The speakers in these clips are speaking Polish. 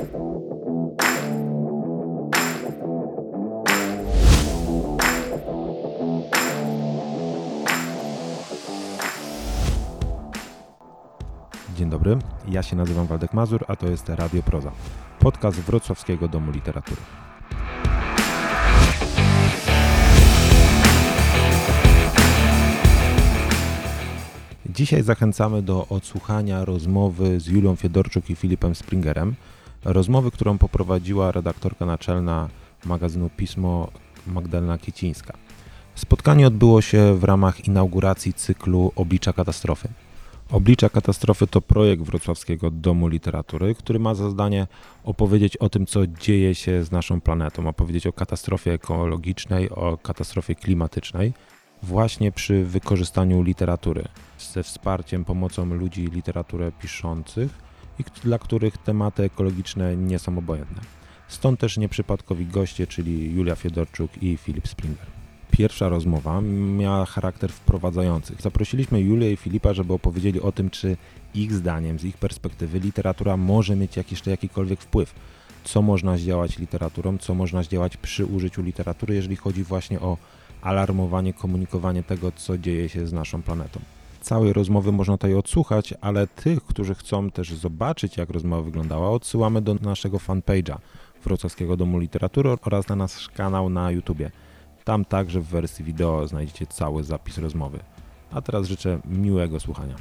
Dzień dobry, ja się nazywam Waldek Mazur, a to jest Radio Proza, podcast Wrocławskiego Domu Literatury. Dzisiaj zachęcamy do odsłuchania rozmowy z Julią Fiedorczuk i Filipem Springerem. Rozmowy, którą poprowadziła redaktorka naczelna magazynu Pismo Magdalena Kiecińska. Spotkanie odbyło się w ramach inauguracji cyklu Oblicza Katastrofy. Oblicza Katastrofy to projekt Wrocławskiego Domu Literatury, który ma za zadanie opowiedzieć o tym, co dzieje się z naszą planetą, opowiedzieć o katastrofie ekologicznej, o katastrofie klimatycznej, właśnie przy wykorzystaniu literatury, ze wsparciem, pomocą ludzi literaturę piszących i dla których tematy ekologiczne nie są obojętne. Stąd też nieprzypadkowi goście, czyli Julia Fiedorczuk i Filip Springer. Pierwsza rozmowa miała charakter wprowadzający. Zaprosiliśmy Julię i Filipa, żeby opowiedzieli o tym, czy ich zdaniem, z ich perspektywy, literatura może mieć jeszcze jakikolwiek wpływ. Co można zdziałać literaturą, co można zdziałać przy użyciu literatury, jeżeli chodzi właśnie o alarmowanie, komunikowanie tego, co dzieje się z naszą planetą. Całej rozmowy można tutaj odsłuchać, ale tych, którzy chcą też zobaczyć, jak rozmowa wyglądała, odsyłamy do naszego fanpage'a Wrocławskiego Domu Literatury oraz na nasz kanał na YouTubie. Tam także w wersji wideo znajdziecie cały zapis rozmowy. A teraz życzę miłego słuchania.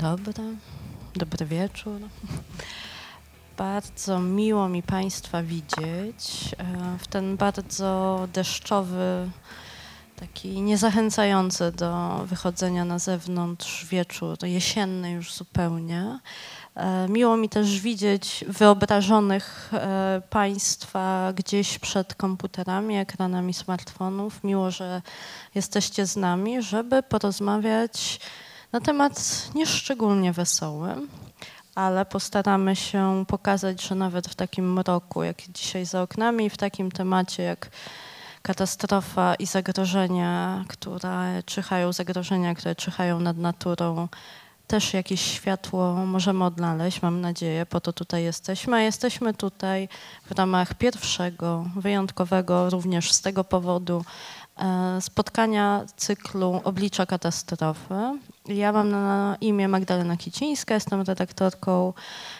Dobry, dobry wieczór. Bardzo miło mi Państwa widzieć e, w ten bardzo deszczowy, taki niezachęcający do wychodzenia na zewnątrz wieczór, jesienny już zupełnie. E, Miło mi też widzieć wyobrażonych e, Państwa gdzieś przed komputerami, ekranami smartfonów. Miło, że jesteście z nami, żeby porozmawiać na temat nieszczególnie wesoły, ale postaramy się pokazać, że nawet w takim mroku, jak dzisiaj za oknami, w takim temacie jak katastrofa i zagrożenia, które czyhają, zagrożenia, które czyhają nad naturą, też jakieś światło możemy odnaleźć, mam nadzieję, po to tutaj jesteśmy. A jesteśmy tutaj w ramach pierwszego, wyjątkowego również z tego powodu spotkania cyklu Oblicza Katastrofy. Ja mam na imię Magdalena Kicińska, jestem redaktorką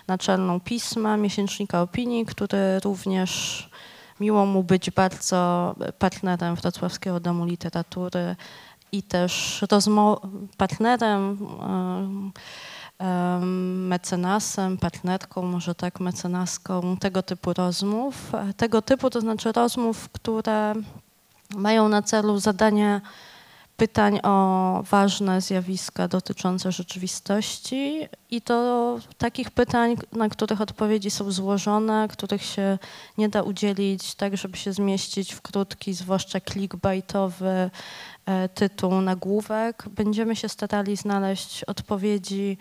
naczelną pisma, miesięcznika opinii, który również miło mu być bardzo partnerem Wrocławskiego Domu Literatury i też partnerem, em, em, mecenasem, partnerką, może tak, mecenaską tego typu rozmów. E, Tego typu to znaczy rozmów, które mają na celu zadanie pytań o ważne zjawiska dotyczące rzeczywistości i to takich pytań, na których odpowiedzi są złożone, których się nie da udzielić tak, żeby się zmieścić w krótki, zwłaszcza clickbaitowy e, tytuł, nagłówek. Będziemy się starali znaleźć odpowiedzi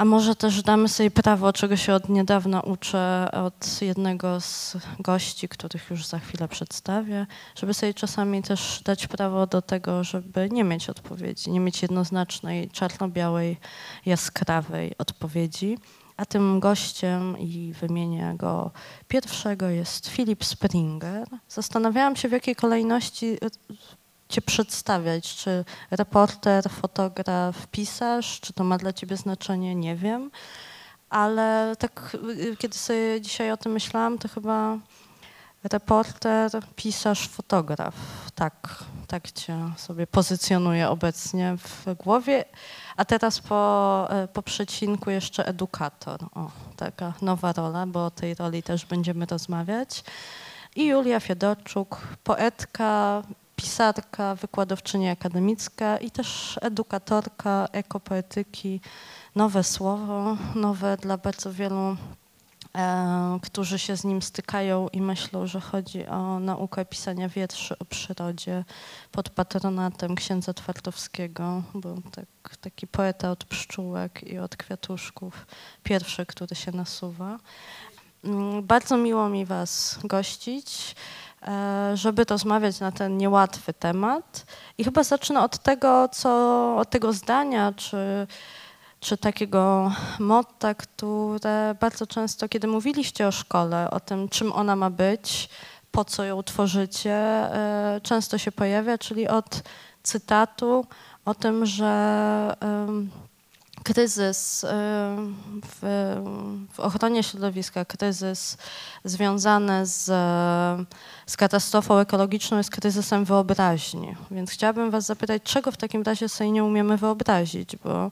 a może też damy sobie prawo, czego się od niedawna uczę od jednego z gości, których już za chwilę przedstawię, żeby sobie czasami też dać prawo do tego, żeby nie mieć odpowiedzi, nie mieć jednoznacznej, czarno-białej, jaskrawej odpowiedzi. A tym gościem, i wymienię go pierwszego, jest Filip Springer. Zastanawiałam się, w jakiej kolejności Cię przedstawiać. Czy reporter, fotograf, pisarz, czy to ma dla Ciebie znaczenie, nie wiem. Ale tak, y, kiedy sobie dzisiaj o tym myślałam, to chyba reporter, pisarz, fotograf. Tak, tak Cię sobie pozycjonuję obecnie w głowie. A teraz po, e, po przecinku jeszcze edukator. O, taka nowa rola, bo o tej roli też będziemy rozmawiać. I Julia Fiedorczuk, poetka, pisarka, wykładowczyni akademicka i też edukatorka ekopoetyki. Nowe słowo, nowe dla bardzo wielu, e, którzy się z nim stykają i myślą, że chodzi o naukę pisania wierszy o przyrodzie pod patronatem księdza Twardowskiego. Był tak, taki poeta od pszczółek i od kwiatuszków, pierwszy, który się nasuwa. Mm, Bardzo miło mi Was gościć, żeby rozmawiać na ten niełatwy temat. I chyba zacznę od tego, co, od tego zdania, czy, czy takiego motta, które bardzo często, kiedy mówiliście o szkole, o tym, czym ona ma być, po co ją tworzycie, e, często się pojawia, czyli od cytatu o tym, że kryzys w, w ochronie środowiska, kryzys związany z, z katastrofą ekologiczną jest kryzysem wyobraźni. Więc chciałabym Was zapytać, czego w takim razie sobie nie umiemy wyobrazić, bo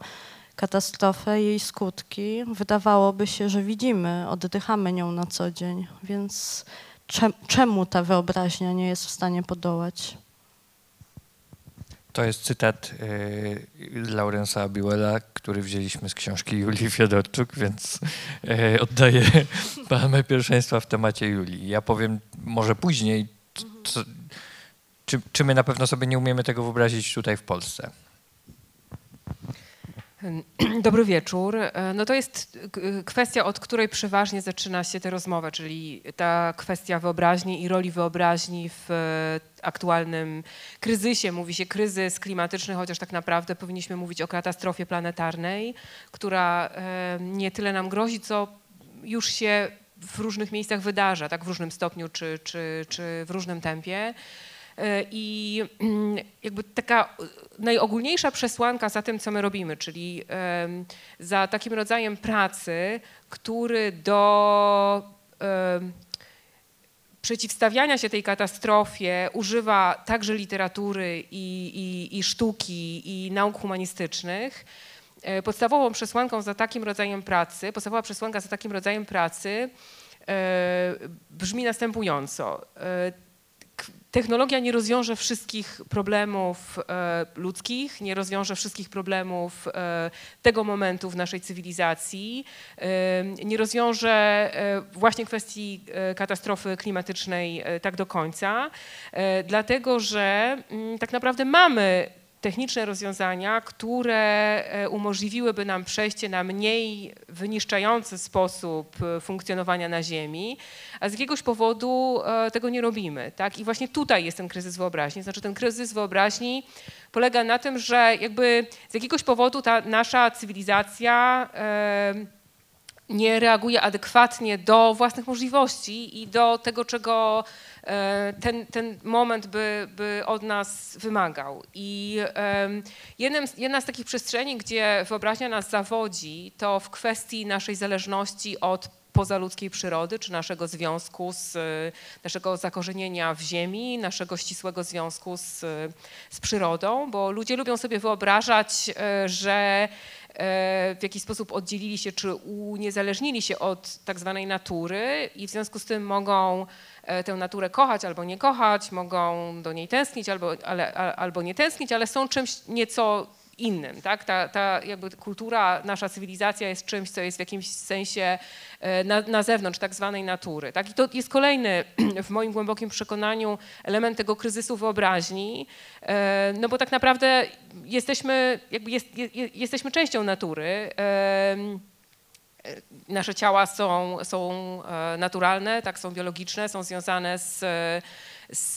katastrofę, jej skutki, wydawałoby się, że widzimy, oddychamy nią na co dzień, więc cze- czemu ta wyobraźnia nie jest w stanie podołać? To jest cytat y, Laurensa Biwella, który wzięliśmy z książki Julii Fiodorczuk, więc y, oddaję palmę pierwszeństwa w temacie Julii. Ja powiem może później, co, czy, czy my na pewno sobie nie umiemy tego wyobrazić tutaj w Polsce. Dobry wieczór. E, No to jest kwestia, od której przeważnie zaczyna się tę rozmowę, czyli ta kwestia wyobraźni i roli wyobraźni w e, aktualnym kryzysie. Mówi się kryzys klimatyczny, chociaż tak naprawdę powinniśmy mówić o katastrofie planetarnej, która e, nie tyle nam grozi, co już się w różnych miejscach wydarza, tak w różnym stopniu czy, czy, czy w różnym tempie. E, I mm, jakby taka najogólniejsza przesłanka za tym, co my robimy, czyli za takim rodzajem pracy, który do przeciwstawiania się tej katastrofie używa także literatury i, i, i sztuki i nauk humanistycznych. E, Podstawową przesłanką za takim rodzajem pracy, podstawowa przesłanka za takim rodzajem pracy e, brzmi następująco. E, Technologia nie rozwiąże wszystkich problemów e, ludzkich, nie rozwiąże wszystkich problemów e, tego momentu w naszej cywilizacji, e, nie rozwiąże e, właśnie kwestii e, katastrofy klimatycznej e, tak do końca, e, dlatego że mm, tak naprawdę mamy techniczne rozwiązania, które e, umożliwiłyby nam przejście na mniej wyniszczający sposób e, funkcjonowania na Ziemi, a z jakiegoś powodu e, tego nie robimy. Tak? I właśnie tutaj jest ten kryzys wyobraźni. Znaczy ten kryzys wyobraźni polega na tym, że jakby z jakiegoś powodu ta nasza cywilizacja nie reaguje adekwatnie do własnych możliwości i do tego, czego ten, ten moment by, by od nas wymagał. I jednym, jedna z takich przestrzeni, gdzie wyobraźnia nas zawodzi, to w kwestii naszej zależności od pozaludzkiej przyrody, czy naszego związku z, e, naszego zakorzenienia w ziemi, naszego ścisłego związku z, z przyrodą, bo ludzie lubią sobie wyobrażać, e, że e, w jakiś sposób oddzielili się czy uniezależnili się od tak zwanej natury i w związku z tym mogą e, tę naturę kochać albo nie kochać, mogą do niej tęsknić albo, ale, albo nie tęsknić, ale są czymś nieco innym. Tak? Ta, ta jakby kultura, nasza cywilizacja jest czymś, co jest w jakimś sensie e, na, na zewnątrz tak zwanej natury. Tak? I to jest kolejny, w moim głębokim przekonaniu, element tego kryzysu wyobraźni, e, no bo tak naprawdę jesteśmy, jakby jest, je, je- jesteśmy częścią natury. E, Nasze ciała są, są e, naturalne, tak, są biologiczne, są związane z, z,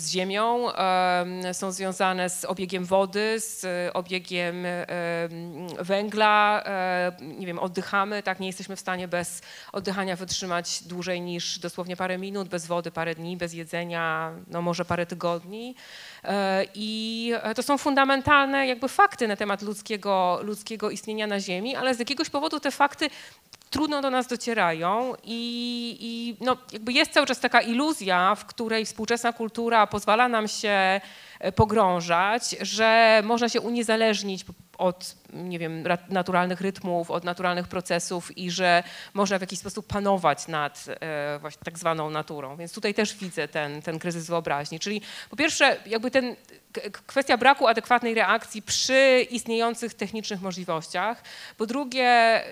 z ziemią, em, są związane z obiegiem wody, z obiegiem em, węgla, e, nie wiem, oddychamy, tak, nie jesteśmy w stanie bez oddychania wytrzymać dłużej niż dosłownie parę minut, bez wody parę dni, bez jedzenia, no może parę tygodni. E, I to są fundamentalne jakby fakty na temat ludzkiego, ludzkiego istnienia na Ziemi, ale z jakiegoś powodu te fakty trudno do nas docierają i, i no, jakby jest cały czas taka iluzja, w której współczesna kultura pozwala nam się e, pogrążać, że można się uniezależnić od nie wiem, ra- naturalnych rytmów, od naturalnych procesów i że można w jakiś sposób panować nad e, właśnie tak zwaną naturą. Więc tutaj też widzę ten, ten kryzys wyobraźni. Czyli po pierwsze jakby ten kwestia braku adekwatnej reakcji przy istniejących technicznych możliwościach. Po drugie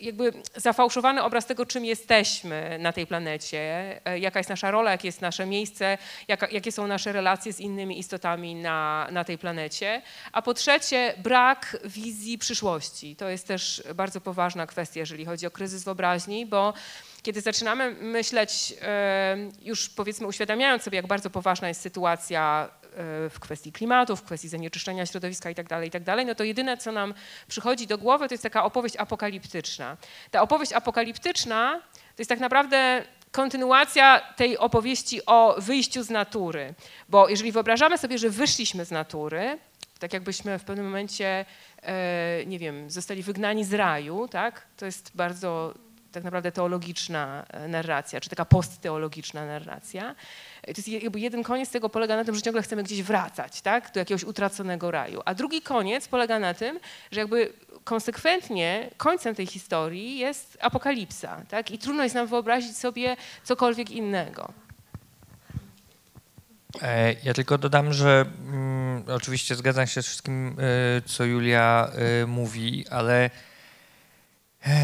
jakby zafałszowany obraz tego, czym jesteśmy na tej planecie, e, jaka jest nasza rola, jakie jest nasze miejsce, jaka, jakie są nasze relacje z innymi istotami na, na tej planecie. A po trzecie brak wizji przyszłości. To jest też bardzo poważna kwestia, jeżeli chodzi o kryzys wyobraźni, bo kiedy zaczynamy myśleć, e, już powiedzmy uświadamiając sobie, jak bardzo poważna jest sytuacja w kwestii klimatu, w kwestii zanieczyszczenia środowiska itd., tak itd., no to jedyne, co nam przychodzi do głowy, to jest taka opowieść apokaliptyczna. Ta opowieść apokaliptyczna to jest tak naprawdę kontynuacja tej opowieści o wyjściu z natury. Bo jeżeli wyobrażamy sobie, że wyszliśmy z natury, tak jakbyśmy w pewnym momencie, e, nie wiem, zostali wygnani z raju, tak? To jest bardzo tak naprawdę teologiczna e, narracja, czy taka postteologiczna narracja. To jest jakby jeden koniec tego polega na tym, że ciągle chcemy gdzieś wracać, tak? Do jakiegoś utraconego raju. A drugi koniec polega na tym, że jakby konsekwentnie końcem tej historii jest apokalipsa, tak? I trudno jest nam wyobrazić sobie cokolwiek innego. E, Ja tylko dodam, że mm, oczywiście zgadzam się z wszystkim, e, co Julia e, mówi, ale e,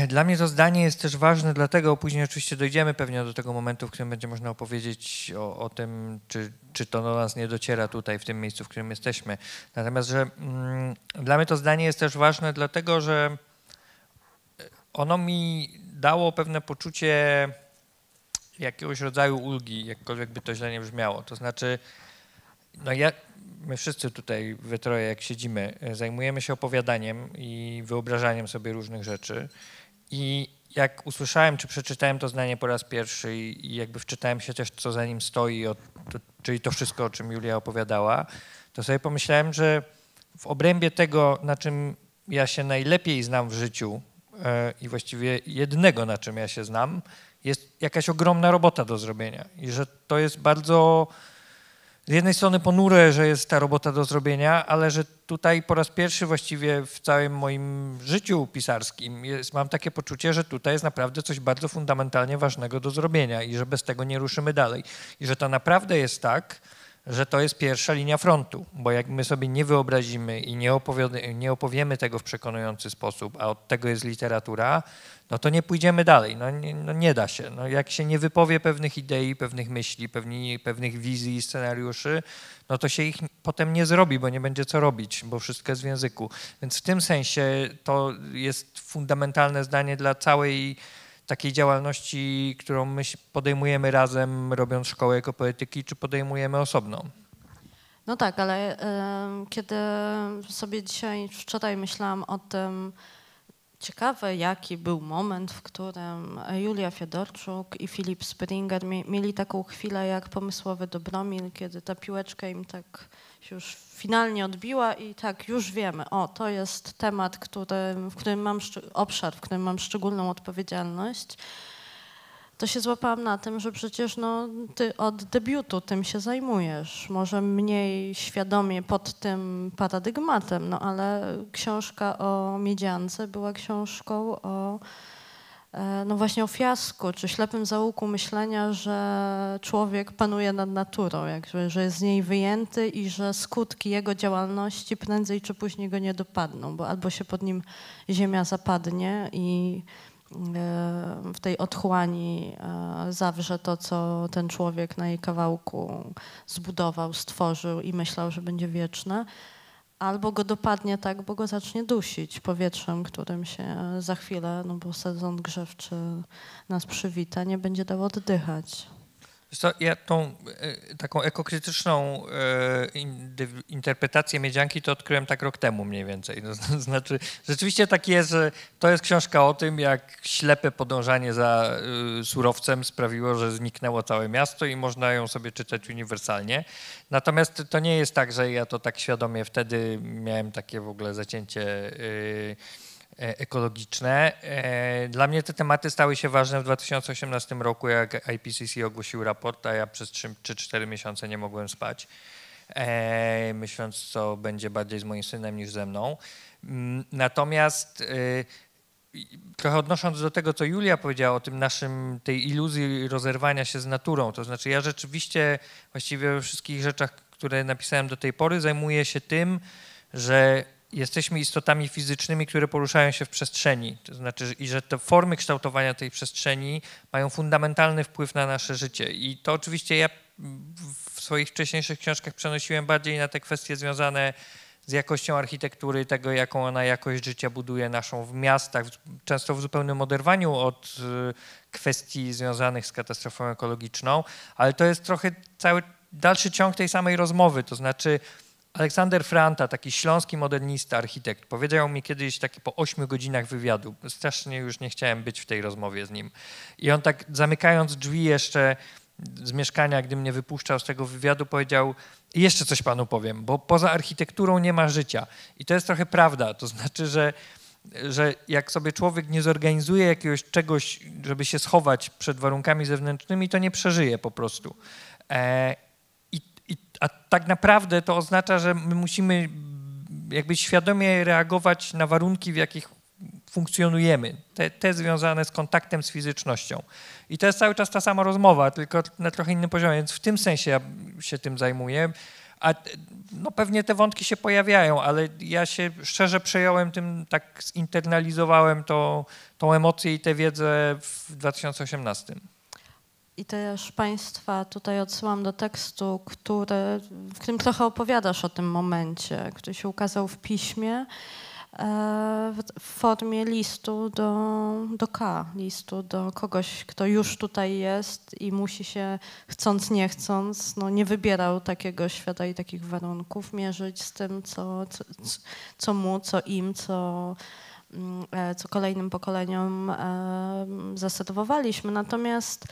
dla mnie to zdanie jest też ważne, dlatego później oczywiście dojdziemy pewnie do tego momentu, w którym będzie można opowiedzieć o, o tym, czy, czy to do nas nie dociera tutaj, w tym miejscu, w którym jesteśmy. Natomiast, że mm, dla mnie to zdanie jest też ważne, dlatego że ono mi dało pewne poczucie jakiegoś rodzaju ulgi, jakkolwiek by to źle nie brzmiało. To znaczy, no ja, my wszyscy tutaj we troje, jak siedzimy, e, zajmujemy się opowiadaniem i wyobrażaniem sobie różnych rzeczy. I jak usłyszałem, czy przeczytałem to zdanie po raz pierwszy i, jakby wczytałem się też, co za nim stoi, czyli to wszystko, o czym Julia opowiadała, to sobie pomyślałem, że w obrębie tego, na czym ja się najlepiej znam w życiu e, i właściwie jednego, na czym ja się znam, jest jakaś ogromna robota do zrobienia i że to jest bardzo z jednej strony ponure, że jest ta robota do zrobienia, ale że tutaj po raz pierwszy właściwie w całym moim życiu pisarskim jest, mam takie poczucie, że tutaj jest naprawdę coś bardzo fundamentalnie ważnego do zrobienia i że bez tego nie ruszymy dalej. I że to naprawdę jest tak, że to jest pierwsza linia frontu, bo jak my sobie nie wyobrazimy i nie, opowiemy, nie opowiemy tego w przekonujący sposób, a od tego jest literatura, no to nie pójdziemy dalej. No nie, no nie da się. No jak się nie wypowie pewnych idei, pewnych myśli, pewni, pewnych wizji i scenariuszy, no to się ich potem nie zrobi, bo nie będzie co robić, bo wszystko jest w języku. Więc w tym sensie to jest fundamentalne zdanie dla całej takiej działalności, którą my podejmujemy razem, robiąc szkołę ekopoetyki, czy podejmujemy osobną. No tak, ale y, kiedy sobie dzisiaj, wczoraj myślałam o tym, ciekawe jaki był moment, w którym Julia Fiedorczuk i Filip Springer mie, mieli taką chwilę jak pomysłowy Dobromir, kiedy ta piłeczka im tak się już finalnie odbiła i tak już wiemy, o to jest temat, który, w którym mam, obszar, w którym mam szczególną odpowiedzialność to się złapałam na tym, że przecież no, ty od debiutu tym się zajmujesz. Może mniej świadomie pod tym paradygmatem, no ale książka o miedziance była książką o no właśnie o fiasku, czy ślepym zaułku myślenia, że człowiek panuje nad naturą, jakby, że jest z niej wyjęty i że skutki jego działalności prędzej czy później go nie dopadną, bo albo się pod nim ziemia zapadnie i w tej otchłani e, zawrze to, co ten człowiek na jej kawałku zbudował, stworzył i myślał, że będzie wieczne, albo go dopadnie tak, bo go zacznie dusić powietrzem, którym się za chwilę, no bo sezon grzewczy nas przywita, nie będzie dał oddychać. Co, ja tą e, taką ekokrytyczną e, interpretację Miedzianki to odkryłem tak rok temu mniej więcej. To znaczy, rzeczywiście tak jest, że to jest książka o tym, jak ślepe podążanie za e, surowcem sprawiło, że zniknęło całe miasto i można ją sobie czytać uniwersalnie. Natomiast to nie jest tak, że ja to tak świadomie wtedy miałem takie w ogóle zacięcie ekologiczne. E, dla mnie te tematy stały się ważne w 2018 roku, jak IPCC ogłosił raport, a ja przez 3 czy 4 miesiące nie mogłem spać, e, myśląc, co będzie bardziej z moim synem niż ze mną. Mm, natomiast trochę odnosząc do tego, co Julia powiedziała o tym naszym, tej iluzji rozerwania się z naturą, to znaczy ja rzeczywiście właściwie we wszystkich rzeczach, które napisałem do tej pory, zajmuję się tym, że jesteśmy istotami fizycznymi, które poruszają się w przestrzeni. To znaczy, i że te formy kształtowania tej przestrzeni mają fundamentalny wpływ na nasze życie. I to oczywiście ja w swoich wcześniejszych książkach przenosiłem bardziej na te kwestie związane z jakością architektury, tego jaką ona jakość życia buduje naszą w miastach, często w zupełnym oderwaniu od y, kwestii związanych z katastrofą ekologiczną, ale to jest trochę cały dalszy ciąg tej samej rozmowy, to znaczy Aleksander Franta, taki śląski modernista, architekt, powiedział mi kiedyś taki po ośmiu godzinach wywiadu, strasznie już nie chciałem być w tej rozmowie z nim. I on tak zamykając drzwi jeszcze z mieszkania, gdy mnie wypuszczał z tego wywiadu, powiedział "I jeszcze coś panu powiem, bo poza architekturą nie ma życia. I to jest trochę prawda, to znaczy, że że jak sobie człowiek nie zorganizuje jakiegoś czegoś, żeby się schować przed warunkami zewnętrznymi, to nie przeżyje po prostu. E, a tak naprawdę to oznacza, że my musimy jakby świadomie reagować na warunki, w jakich funkcjonujemy, te, te związane z kontaktem z fizycznością. I to jest cały czas ta sama rozmowa, tylko na trochę innym poziomie, więc w tym sensie ja się tym zajmuję. A no pewnie te wątki się pojawiają, ale ja się szczerze przejąłem tym, tak zinternalizowałem to, tą emocję i tę wiedzę w 2018. I też Państwa tutaj odsyłam do tekstu, który, w którym trochę opowiadasz o tym momencie, który się ukazał w piśmie e, w, formie listu do, do K, listu do kogoś, kto już tutaj jest i musi się, chcąc nie chcąc, no nie wybierał takiego świata i takich warunków, mierzyć z tym, co, co, co mu, co im, co, mm, e, co kolejnym pokoleniom e, zaserwowaliśmy. Natomiast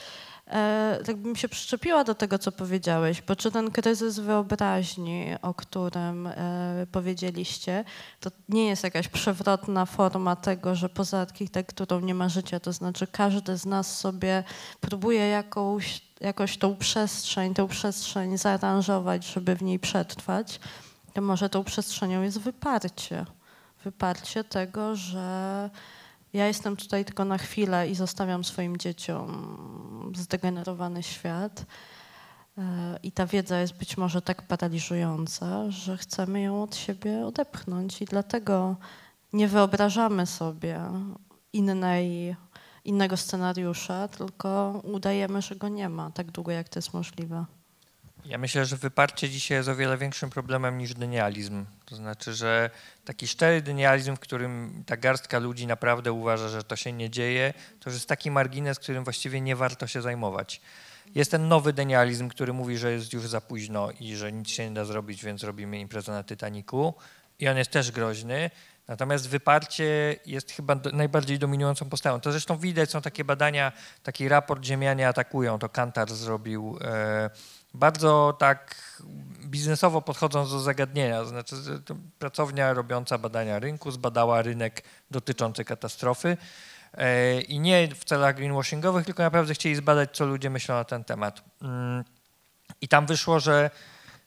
e, tak bym się przyczepiła do tego, co powiedziałeś, bo czy ten kryzys wyobraźni, o którym e, powiedzieliście, to nie jest jakaś przewrotna forma tego, że poza architekturą nie ma życia, to znaczy każdy z nas sobie próbuje jakąś, jakoś tą przestrzeń, tę przestrzeń zaaranżować, żeby w niej przetrwać, to może tą przestrzenią jest wyparcie. Wyparcie tego, że ja jestem tutaj tylko na chwilę i zostawiam swoim dzieciom zdegenerowany świat. E, I ta wiedza jest być może tak paraliżująca, że chcemy ją od siebie odepchnąć, i dlatego nie wyobrażamy sobie innej, innego scenariusza, tylko udajemy, że go nie ma, tak długo jak to jest możliwe. Ja myślę, że wyparcie dzisiaj jest o wiele większym problemem niż dynializm. To znaczy, że taki szczery dynializm, w którym ta garstka ludzi naprawdę uważa, że to się nie dzieje, to już jest taki margines, którym właściwie nie warto się zajmować. Jest ten nowy denializm, który mówi, że jest już za późno i że nic się nie da zrobić, więc robimy imprezę na Titaniku. I on jest też groźny. Natomiast wyparcie jest chyba do, najbardziej dominującą postawą. To zresztą widać, są takie badania, taki raport Ziemianie atakują, to Kantar zrobił. E, bardzo tak biznesowo podchodząc do zagadnienia, znaczy pracownia robiąca badania rynku zbadała rynek dotyczący katastrofy e, i nie w celach greenwashingowych, tylko naprawdę chcieli zbadać, co ludzie myślą na ten temat. Mm, I tam wyszło, że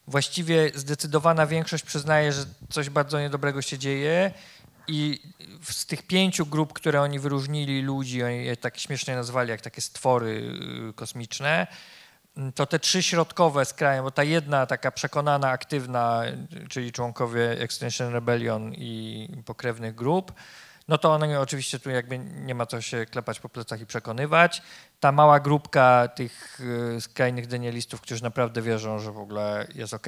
właściwie zdecydowana większość przyznaje, że coś bardzo niedobrego się dzieje i z tych pięciu grup, które oni wyróżnili ludzi, oni je tak śmiesznie nazwali jak takie stwory y, kosmiczne, to te trzy środkowe z krajem, bo ta jedna taka przekonana, aktywna, czyli członkowie Extinction Rebellion i pokrewnych grup, no to one oczywiście tu jakby nie ma co się klepać po plecach i przekonywać. Ta mała grupka tych y, skrajnych denialistów, którzy naprawdę wierzą, że w ogóle jest ok.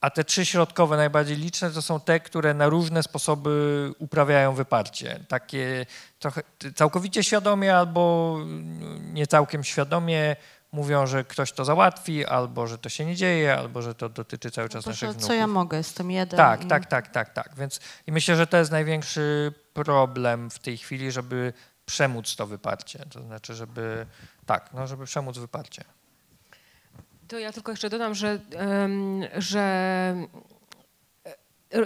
A te trzy środkowe, najbardziej liczne, to są te, które na różne sposoby uprawiają wyparcie. Takie trochę całkowicie świadomie albo nie całkiem świadomie mówią, że ktoś to załatwi, albo że to się nie dzieje, albo że to dotyczy cały czas No to, naszych wnuków. co ja mogę, jestem jeden. Tak, i- tak, tak, tak, tak. Więc i myślę, że to jest największy problem w tej chwili, żeby przemóc to wyparcie. To znaczy, żeby tak, no, żeby przemóc wyparcie. To ja tylko jeszcze dodam, że, że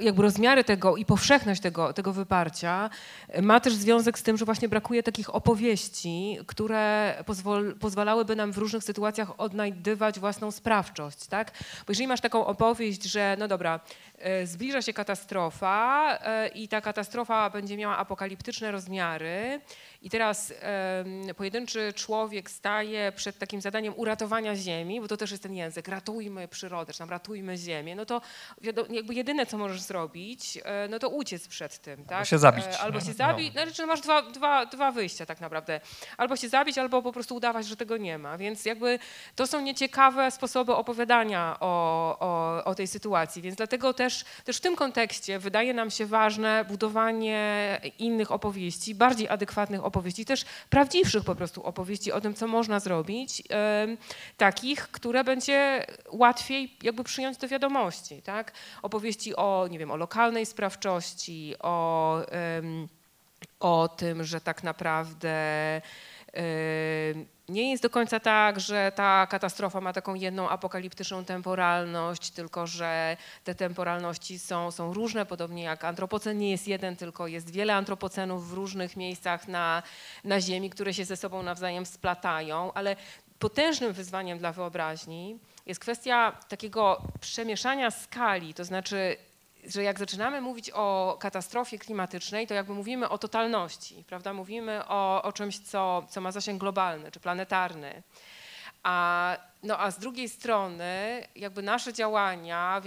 jakby rozmiary tego i powszechność tego, tego wyparcia e, ma też związek z tym, że właśnie brakuje takich opowieści, które pozwol, pozwalałyby nam w różnych sytuacjach odnajdywać własną sprawczość, tak? Bo jeżeli masz taką opowieść, że no dobra, e, zbliża się katastrofa e, i ta katastrofa będzie miała apokaliptyczne rozmiary i teraz pojedynczy człowiek staje przed takim zadaniem uratowania Ziemi, bo to też jest ten język, ratujmy przyrodę, czy tam ratujmy Ziemię, no to jakby jedyne, co możesz możesz zrobić, e, no to uciec przed tym, tak? się zabić, E, Albo się No. zabić, znaczy masz dwa, dwa, dwa wyjścia tak naprawdę. Albo się zabić, albo po prostu udawać, że tego nie ma. Więc jakby to są nieciekawe sposoby opowiadania o, o, o tej sytuacji. Więc dlatego też, też w tym kontekście wydaje nam się ważne budowanie innych opowieści, bardziej adekwatnych opowieści, też prawdziwszych po prostu opowieści o tym, co można zrobić, em, takich, które będzie łatwiej jakby przyjąć do wiadomości, tak? Opowieści o, nie wiem, o lokalnej sprawczości, o, o tym, że tak naprawdę nie jest do końca tak, że ta katastrofa ma taką jedną apokaliptyczną temporalność, tylko że te temporalności są, są różne, podobnie jak antropocen nie jest jeden, tylko jest wiele antropocenów w różnych miejscach na, na Ziemi, które się ze sobą nawzajem splatają, ale potężnym wyzwaniem dla wyobraźni jest kwestia takiego przemieszania skali, to znaczy że jak zaczynamy mówić o katastrofie klimatycznej, to jakby mówimy o totalności, prawda? Mówimy o, o czymś, co, co ma zasięg globalny czy planetarny. A, no, a z drugiej strony jakby nasze działania,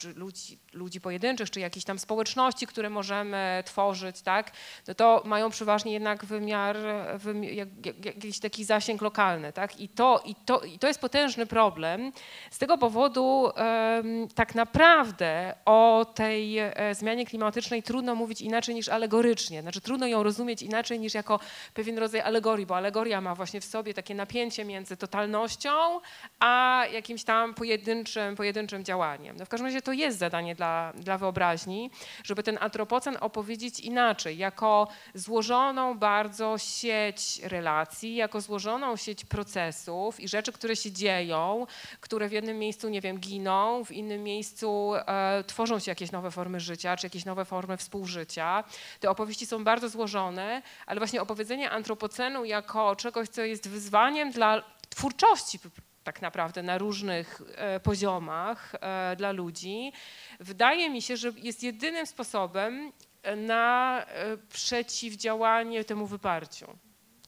czy ludzi, ludzi pojedynczych, czy jakichś tam społeczności, które możemy tworzyć, tak, no to mają przeważnie jednak wymiar, wymi- jak, jak, jakiś taki zasięg lokalny, tak, i to, i, to, i to jest potężny problem. Z tego powodu em, tak naprawdę o tej e, zmianie klimatycznej trudno mówić inaczej niż alegorycznie, znaczy trudno ją rozumieć inaczej niż jako pewien rodzaj alegorii, bo alegoria ma właśnie w sobie takie napięcie między totalnością, a jakimś tam pojedynczym, pojedynczym działaniem. No w każdym razie to jest zadanie dla, dla wyobraźni, żeby ten antropocen opowiedzieć inaczej, jako złożoną bardzo sieć relacji, jako złożoną sieć procesów i rzeczy, które się dzieją, które w jednym miejscu, nie wiem, giną, w innym miejscu e, tworzą się jakieś nowe formy życia, czy jakieś nowe formy współżycia. Te opowieści są bardzo złożone, ale właśnie opowiedzenie antropocenu jako czegoś, co jest wyzwaniem dla twórczości tak naprawdę na różnych e, poziomach e, dla ludzi, wydaje mi się, że jest jedynym sposobem na e, przeciwdziałanie temu wyparciu.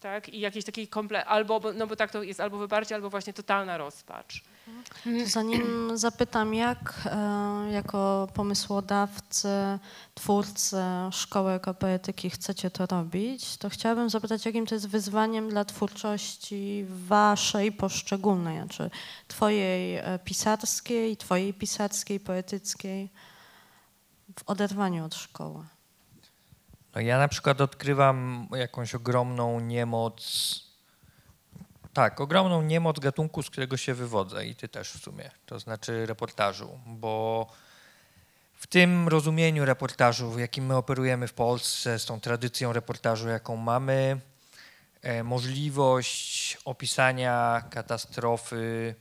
Tak? I jakiejś takiej komple... albo, no bo tak to jest albo wyparcie, albo właśnie totalna rozpacz. Zanim zapytam, jak e, jako pomysłodawcy, twórcy Szkoły Ekopoetyki chcecie to robić, to chciałabym zapytać, jakim to jest wyzwaniem dla twórczości waszej poszczególnej, znaczy twojej e, pisarskiej, twojej pisarskiej, poetyckiej w oderwaniu od szkoły. No ja na przykład odkrywam jakąś ogromną niemoc, tak, ogromną niemoc gatunku, z którego się wywodzę i ty też w sumie, to znaczy reportażu, bo w tym rozumieniu reportażu, w jakim my operujemy w Polsce, z tą tradycją reportażu, jaką mamy, e, możliwość opisania katastrofy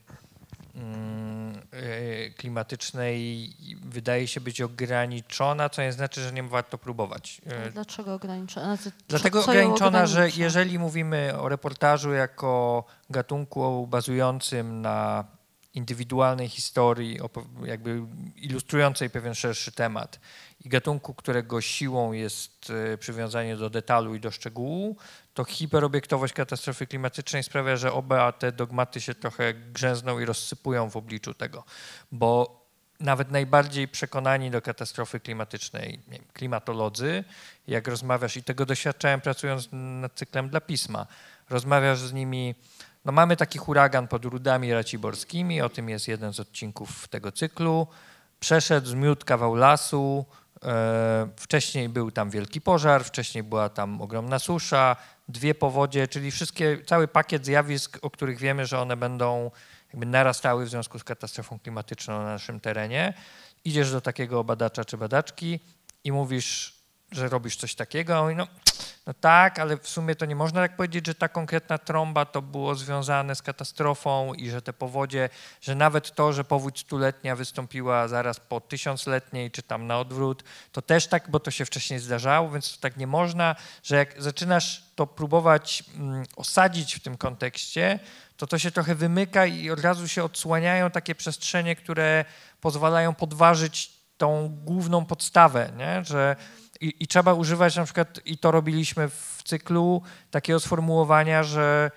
klimatycznej wydaje się być ograniczona, co nie znaczy, że nie warto próbować. E, Dlaczego ograniczona? Znaczy, Dlatego ograniczona, że jeżeli mówimy o reportażu jako gatunku bazującym na indywidualnej historii, jakby ilustrującej pewien szerszy temat i gatunku, którego siłą jest e, przywiązanie do detalu i do szczegółu, to hiperobiektowość katastrofy klimatycznej sprawia, że oba te dogmaty się trochę grzęzną i rozsypują w obliczu tego, bo nawet najbardziej przekonani do katastrofy klimatycznej wiem, klimatolodzy, jak rozmawiasz, i tego doświadczałem pracując nad cyklem dla pisma, rozmawiasz z nimi, no mamy taki huragan pod Rudami Raciborskimi, o tym jest jeden z odcinków tego cyklu, przeszedł, zmiótł kawał lasu, e, wcześniej był tam wielki pożar, wcześniej była tam ogromna susza, dwie powodzie, czyli wszystkie, cały pakiet zjawisk, o których wiemy, że one będą jakby narastały w związku z katastrofą klimatyczną na naszym terenie. Idziesz do takiego badacza czy badaczki i mówisz, że robisz coś takiego, a on mówi, no, no tak, ale w sumie to nie można tak powiedzieć, że ta konkretna trąba to było związane z katastrofą i że te powodzie, że nawet to, że powódź stuletnia wystąpiła zaraz po tysiącletniej, czy tam na odwrót, to też tak, bo to się wcześniej zdarzało, więc to tak nie można, że jak zaczynasz to próbować mm, osadzić w tym kontekście, to to się trochę wymyka i od razu się odsłaniają takie przestrzenie, które pozwalają podważyć tą główną podstawę, nie? że i, i trzeba używać na przykład, i to robiliśmy w cyklu, takiego sformułowania, że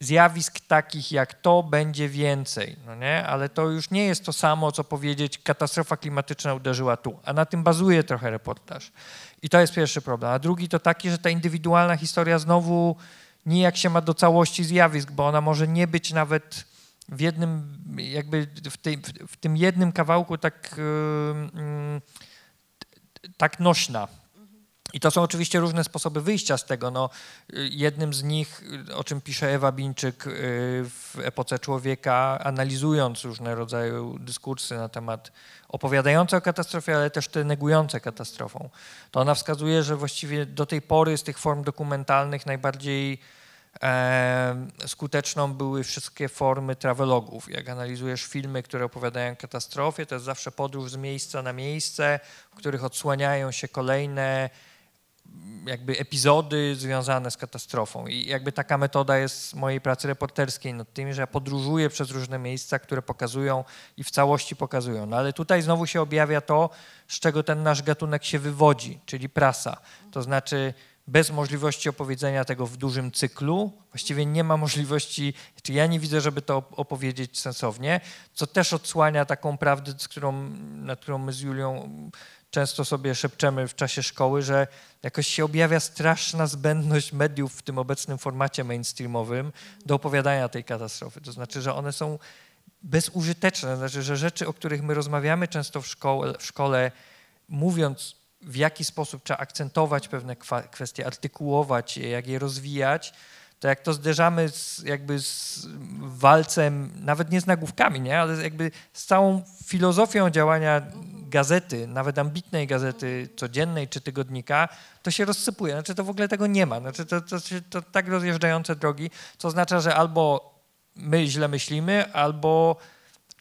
zjawisk takich jak to będzie więcej, no nie? Ale to już nie jest to samo, co powiedzieć katastrofa klimatyczna uderzyła tu, a na tym bazuje trochę reportaż. I to jest pierwszy problem. A drugi to taki, że ta indywidualna historia znowu nijak się ma do całości zjawisk, bo ona może nie być nawet w jednym, jakby w, tej, w tym jednym kawałku tak, yy, tak nośna. I to są oczywiście różne sposoby wyjścia z tego. No, jednym z nich, o czym pisze Ewa Bińczyk y, w Epoce Człowieka, analizując różne rodzaje dyskursy na temat opowiadające o katastrofie, ale też te negujące katastrofą, to ona wskazuje, że właściwie do tej pory z tych form dokumentalnych najbardziej e, skuteczną były wszystkie formy travelogów. Jak analizujesz filmy, które opowiadają o katastrofie, to jest zawsze podróż z miejsca na miejsce, w których odsłaniają się kolejne jakby epizody związane z katastrofą. I jakby taka metoda jest mojej pracy reporterskiej nad tym, że ja podróżuję przez różne miejsca, które pokazują i w całości pokazują. No ale tutaj znowu się objawia to, z czego ten nasz gatunek się wywodzi, czyli prasa. To znaczy bez możliwości opowiedzenia tego w dużym cyklu, właściwie nie ma możliwości, czy ja nie widzę, żeby to opowiedzieć sensownie, co też odsłania taką prawdę, z którą, nad którą my z Julią często sobie szepczemy w czasie szkoły, że jakoś się objawia straszna zbędność mediów w tym obecnym formacie mainstreamowym do opowiadania tej katastrofy. To znaczy, że one są bezużyteczne, to znaczy, że rzeczy, o których my rozmawiamy często w szkole, w szkole mówiąc w jaki sposób trzeba akcentować pewne kwestie, artykułować je, jak je rozwijać, to jak to zderzamy z, jakby z walcem, nawet nie z nagłówkami, nie, ale jakby z całą filozofią działania gazety, nawet ambitnej gazety codziennej czy tygodnika, to się rozsypuje. Znaczy to w ogóle tego nie ma. Znaczy to, to, to tak rozjeżdżające drogi, co oznacza, że albo my źle myślimy, albo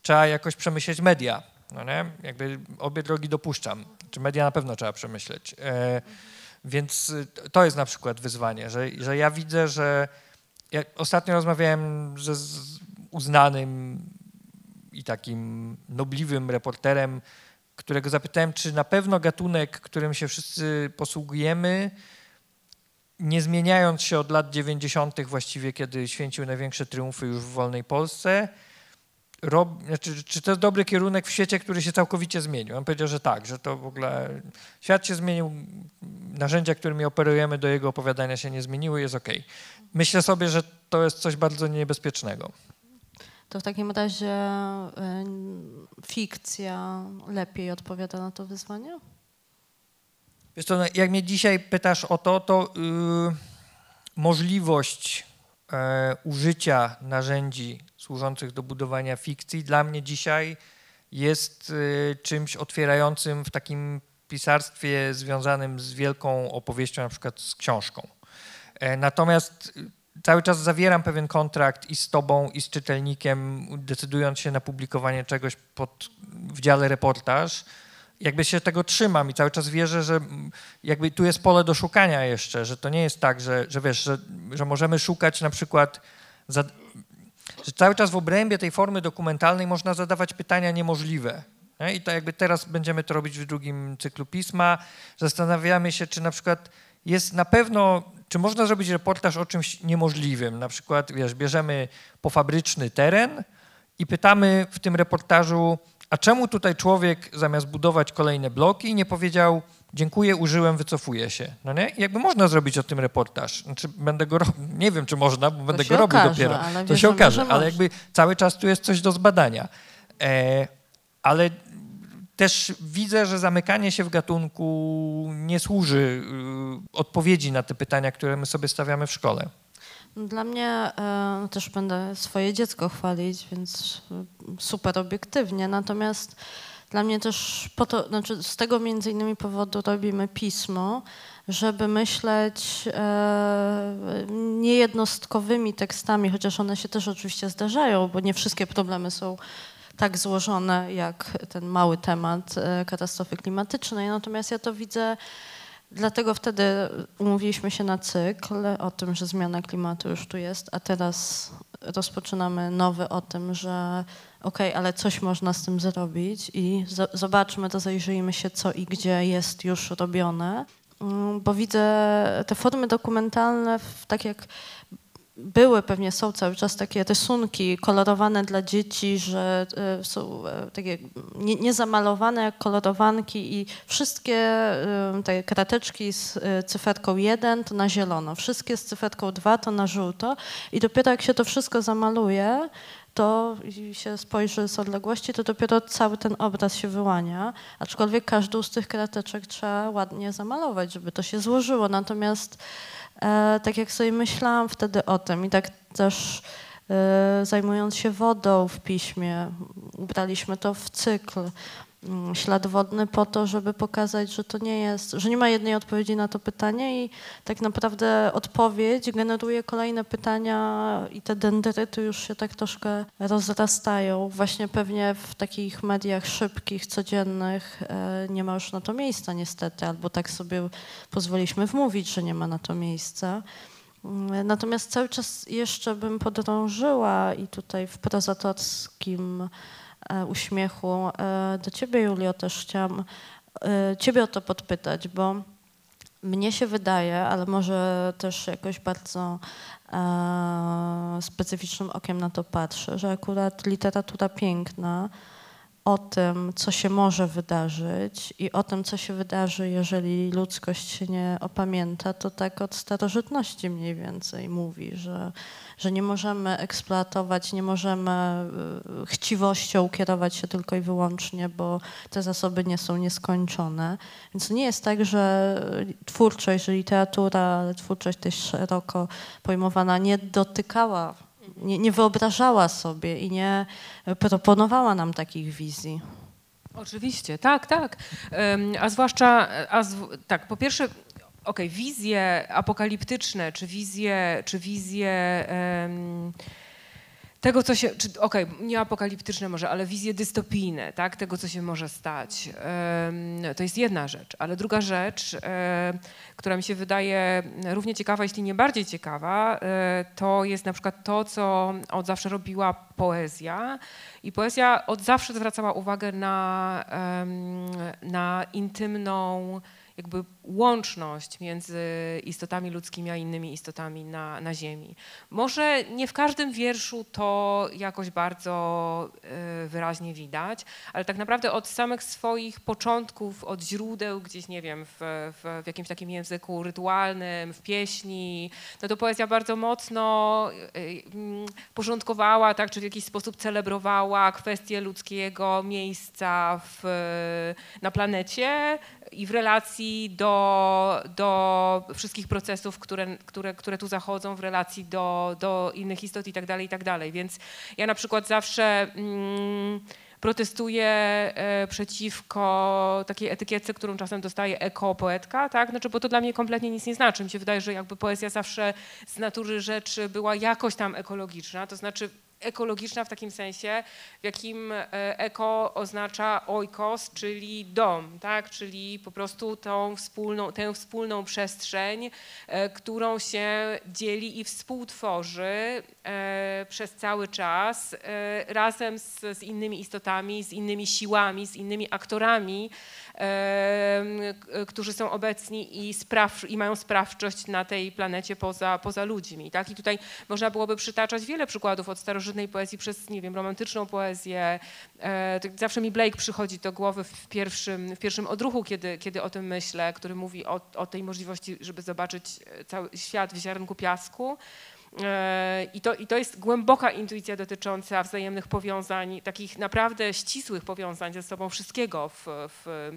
trzeba jakoś przemyśleć media. No nie? Jakby obie drogi dopuszczam. Czy media na pewno trzeba przemyśleć. E, więc to jest na przykład wyzwanie, że, że ja widzę, że ja ostatnio rozmawiałem ze uznanym i takim nobliwym reporterem którego zapytałem, czy na pewno gatunek, którym się wszyscy posługujemy, nie zmieniając się od lat 90., właściwie kiedy święcił największe triumfy już w wolnej Polsce, rob, znaczy, czy to jest dobry kierunek w świecie, który się całkowicie zmienił? On powiedział, że tak, że to w ogóle świat się zmienił, narzędzia, którymi operujemy do jego opowiadania się nie zmieniły, jest ok. Myślę sobie, że to jest coś bardzo niebezpiecznego. To w takim razie y, fikcja lepiej odpowiada na to wyzwanie? Wiesz co, no, jak mnie dzisiaj pytasz o to, to yy, możliwość yy, użycia narzędzi służących do budowania fikcji dla mnie dzisiaj jest yy, czymś otwierającym w takim pisarstwie związanym z wielką opowieścią, na przykład z książką. E, natomiast cały czas zawieram pewien kontrakt i z tobą, i z czytelnikiem, decydując się na publikowanie czegoś pod, w dziale reportaż. Jakby się tego trzymam i cały czas wierzę, że jakby tu jest pole do szukania jeszcze, że to nie jest tak, że, że wiesz, że, że możemy szukać na przykład, za, że cały czas w obrębie tej formy dokumentalnej można zadawać pytania niemożliwe. Nie? I to jakby teraz będziemy to robić w drugim cyklu pisma. Zastanawiamy się, czy na przykład jest na pewno czy można zrobić reportaż o czymś niemożliwym? Na przykład, wiesz, bierzemy pofabryczny teren i pytamy w tym reportażu, a czemu tutaj człowiek zamiast budować kolejne bloki nie powiedział dziękuję, użyłem, wycofuję się. No nie? I jakby można zrobić o tym reportaż. Znaczy, będę go nie wiem, czy można, bo to będę go robił okaże, dopiero. to się okaże, ale jakby cały czas tu jest coś do zbadania. E, ale też widzę, że zamykanie się w gatunku nie służy y, odpowiedzi na te pytania, które my sobie stawiamy w szkole. Dla mnie e, też będę swoje dziecko chwalić, więc y, super obiektywnie. Natomiast dla mnie też po to, znaczy z tego między innymi powodu robimy pismo, żeby myśleć e, niejednostkowymi tekstami, chociaż one się też oczywiście zdarzają, bo nie wszystkie problemy są tak złożone jak ten mały temat e, katastrofy klimatycznej. Natomiast ja to widzę, dlatego wtedy umówiliśmy się na cykl o tym, że zmiana klimatu już tu jest, a teraz rozpoczynamy nowy o tym, że okej, okay, ale coś można z tym zrobić i zobaczmy to, zajrzyjmy się, co i gdzie jest już robione, mm, bo widzę te formy dokumentalne, tak jak były, pewnie są cały czas takie rysunki kolorowane dla dzieci, że e, są e, takie nie- niezamalowane jak kolorowanki i wszystkie e, te krateczki z cyferką 1 to na zielono, wszystkie z cyferką 2 to na żółto i dopiero jak się to wszystko zamaluje, to się spojrzy z odległości, to dopiero cały ten obraz się wyłania, aczkolwiek każdą z tych krateczek trzeba ładnie zamalować, żeby to się złożyło. Natomiast e, tak jak sobie myślałam wtedy o tym i tak też e, zajmując się wodą w piśmie, ubraliśmy to w cykl. Mm, Ślad wodny po to, żeby pokazać, że to nie jest, że nie ma jednej odpowiedzi na to pytanie i tak naprawdę odpowiedź generuje kolejne pytania i te dendryty już się tak troszkę rozrastają. Właśnie pewnie w takich mediach szybkich, codziennych e, nie ma już na to miejsca niestety, albo tak sobie pozwoliliśmy wmówić, że nie ma na to miejsca. Mm, Natomiast cały czas jeszcze bym podrążyła i tutaj w prozatorskim uśmiechu. E, do ciebie, Julio, też chciałam e, ciebie o to podpytać, bo mnie się wydaje, ale może też jakoś bardzo e, specyficznym okiem na to patrzę, że akurat literatura piękna o tym, co się może wydarzyć i o tym, co się wydarzy, jeżeli ludzkość się nie opamięta, to tak od starożytności mniej więcej mówi, że, że nie możemy eksploatować, nie możemy y, chciwością kierować się tylko i wyłącznie, bo te zasoby nie są nieskończone. Więc nie jest tak, że twórczość, że literatura, ale twórczość też szeroko pojmowana nie dotykała, nie, nie wyobrażała sobie i nie proponowała nam takich wizji. Oczywiście, tak, tak. A zwłaszcza, a zw- tak, po pierwsze, okej, wizje apokaliptyczne, czy wizje, czy wizje em, tego, co się, okej, nie apokaliptyczne może, ale wizje dystopijne, tak, tego, co się może stać. To jest jedna rzecz, ale druga rzecz, e, która mi się wydaje równie ciekawa, jeśli nie bardziej ciekawa, e, to jest na przykład to, co od zawsze robiła poezja. I poezja od zawsze zwracała uwagę na, na intymną jakby łączność między istotami ludzkimi a innymi istotami na, na Ziemi. Może nie w każdym wierszu to jakoś bardzo e, wyraźnie widać, ale tak naprawdę od samych swoich początków, od źródeł gdzieś, nie wiem, w, w, w jakimś takim języku rytualnym, w pieśni, no to poezja bardzo mocno e, mm, porządkowała, tak, czy w jakiś sposób celebrowała kwestię ludzkiego miejsca w, na planecie i w relacji do, do wszystkich procesów, które, które, które tu zachodzą, w relacji do, do innych istot i tak dalej, i tak dalej. Więc ja na przykład zawsze mm, protestuję e, przeciwko takiej etykietce, którą czasem dostaje ekopoetka, tak? Znaczy, bo to dla mnie kompletnie nic nie znaczy. Mi się wydaje, że jakby poezja zawsze z natury rzeczy była jakoś tam ekologiczna, to znaczy ekologiczna w takim sensie, w jakim e, eko oznacza oikos, czyli dom, tak? czyli po prostu tą wspólną, tę wspólną przestrzeń, e, którą się dzieli i współtworzy e, przez cały czas razem z, z innymi istotami, z innymi siłami, z innymi aktorami, którzy są obecni i, spraw, i mają sprawczość na tej planecie poza, poza ludźmi. Tak? I tutaj można byłoby przytaczać wiele przykładów od starożytnej poezji przez, nie wiem, romantyczną poezję. E, zawsze mi Blake przychodzi do głowy w pierwszym, w pierwszym odruchu, kiedy, kiedy o tym myślę, który mówi o, o tej możliwości, żeby zobaczyć e, cały świat w ziarnku piasku. E, I to, I to jest głęboka intuicja dotycząca wzajemnych powiązań, takich naprawdę ścisłych powiązań ze sobą wszystkiego w, w,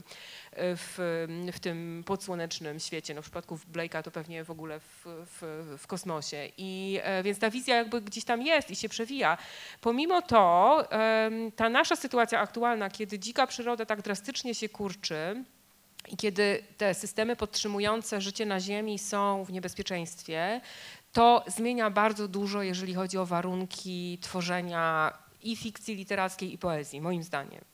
w, w tym podsłonecznym świecie. No w przypadku Blake'a to pewnie w ogóle w, w, w kosmosie. I e, więc ta wizja jakby gdzieś tam jest i się przewija. Pomimo to ta nasza sytuacja aktualna, kiedy dzika przyroda tak drastycznie się kurczy, i kiedy te systemy podtrzymujące życie na Ziemi są w niebezpieczeństwie, to zmienia bardzo dużo, jeżeli chodzi o warunki tworzenia i fikcji literackiej, i poezji, moim zdaniem.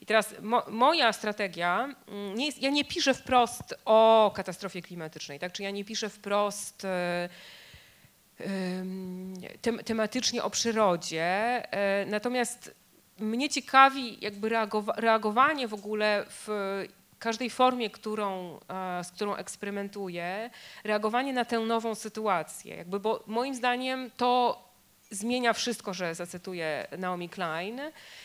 I teraz mo, moja strategia, mm, nie jest, ja nie piszę wprost o katastrofie klimatycznej, tak? czy ja nie piszę wprost e, em, tem, tematycznie o przyrodzie, e, natomiast mnie ciekawi jakby reagowa- reagowanie w ogóle w każdej formie, którą, e, z którą eksperymentuję, reagowanie na tę nową sytuację. Jakby, bo moim zdaniem to zmienia wszystko, że zacytuję Naomi Klein,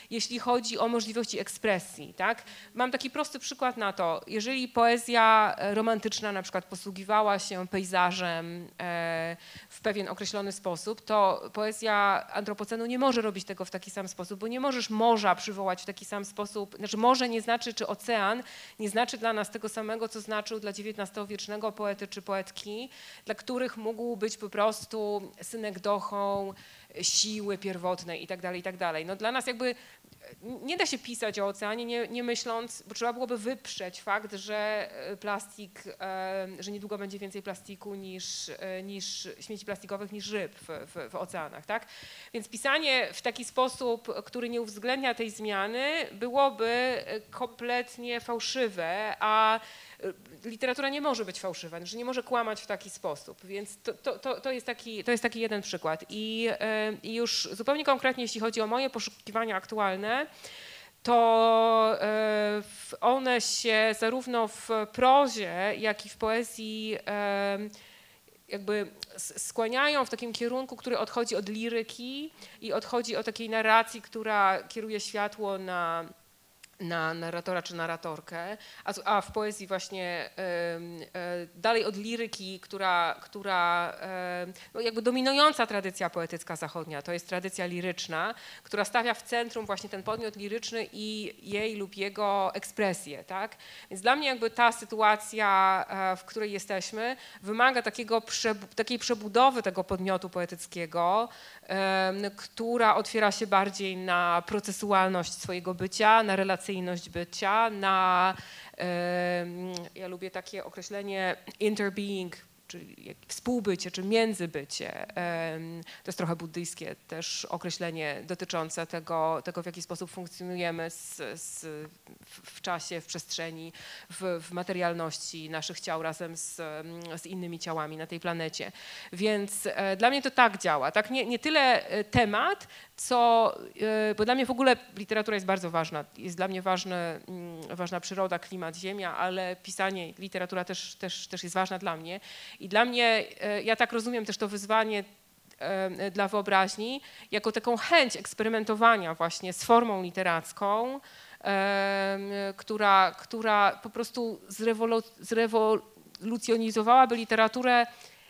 jeśli chodzi o możliwości ekspresji. Tak? Mam taki prosty przykład na to. Jeżeli poezja romantyczna na przykład posługiwała się pejzażem e, w pewien określony sposób, to poezja antropocenu nie może robić tego w taki sam sposób, bo nie możesz morza przywołać w taki sam sposób. Znaczy morze nie znaczy, czy ocean nie znaczy dla nas tego samego, co znaczył dla XIX-wiecznego poety czy poetki, dla których mógł być po prostu synekdochą siły pierwotnej i tak dalej, i tak dalej. No dla nas jakby nie da się pisać o oceanie, nie, nie, myśląc, bo trzeba byłoby wyprzeć fakt, że e, plastik, e, że niedługo będzie więcej plastiku niż, e, niż śmieci plastikowych niż ryb w, w, w, oceanach, tak? Więc pisanie w taki sposób, który nie uwzględnia tej zmiany, byłoby kompletnie fałszywe, a literatura nie może być fałszywa, że nie może kłamać w taki sposób, więc to, to, to, to, jest, taki, to jest taki jeden przykład. I, I już zupełnie konkretnie, jeśli chodzi o moje poszukiwania aktualne, to one się zarówno w prozie, jak i w poezji jakby skłaniają w takim kierunku, który odchodzi od liryki i odchodzi od takiej narracji, która kieruje światło na na narratora czy narratorkę, a, a w poezji właśnie y, y, dalej od liryki, która, która y, no jakby dominująca tradycja poetycka zachodnia, to jest tradycja liryczna, która stawia w centrum właśnie ten podmiot liryczny i jej lub jego ekspresję, tak? Więc dla mnie jakby ta sytuacja, e, w której jesteśmy, wymaga takiego takiej przebudowy tego podmiotu poetyckiego, która otwiera się bardziej na procesualność swojego bycia, na relacyjność bycia, na, ja lubię takie określenie interbeing, czyli współbycie, czy międzybycie. To jest trochę buddyjskie też określenie dotyczące tego, tego w jaki sposób funkcjonujemy z, z, w czasie, w przestrzeni, w, w, materialności naszych ciał razem z, z innymi ciałami na tej planecie. Więc e, dla mnie to tak działa. Tak? Nie, nie tyle e, temat, co, e, bo dla mnie w ogóle literatura jest bardzo ważna. Jest dla mnie ważne, mm, ważna przyroda, klimat, ziemia, ale pisanie, literatura też, też, też jest ważna dla mnie. I dla mnie, e, ja tak rozumiem też to wyzwanie e, dla wyobraźni, jako taką chęć eksperymentowania właśnie z formą literacką, która, która po prostu zrewolu, zrewolucjonizowałaby literaturę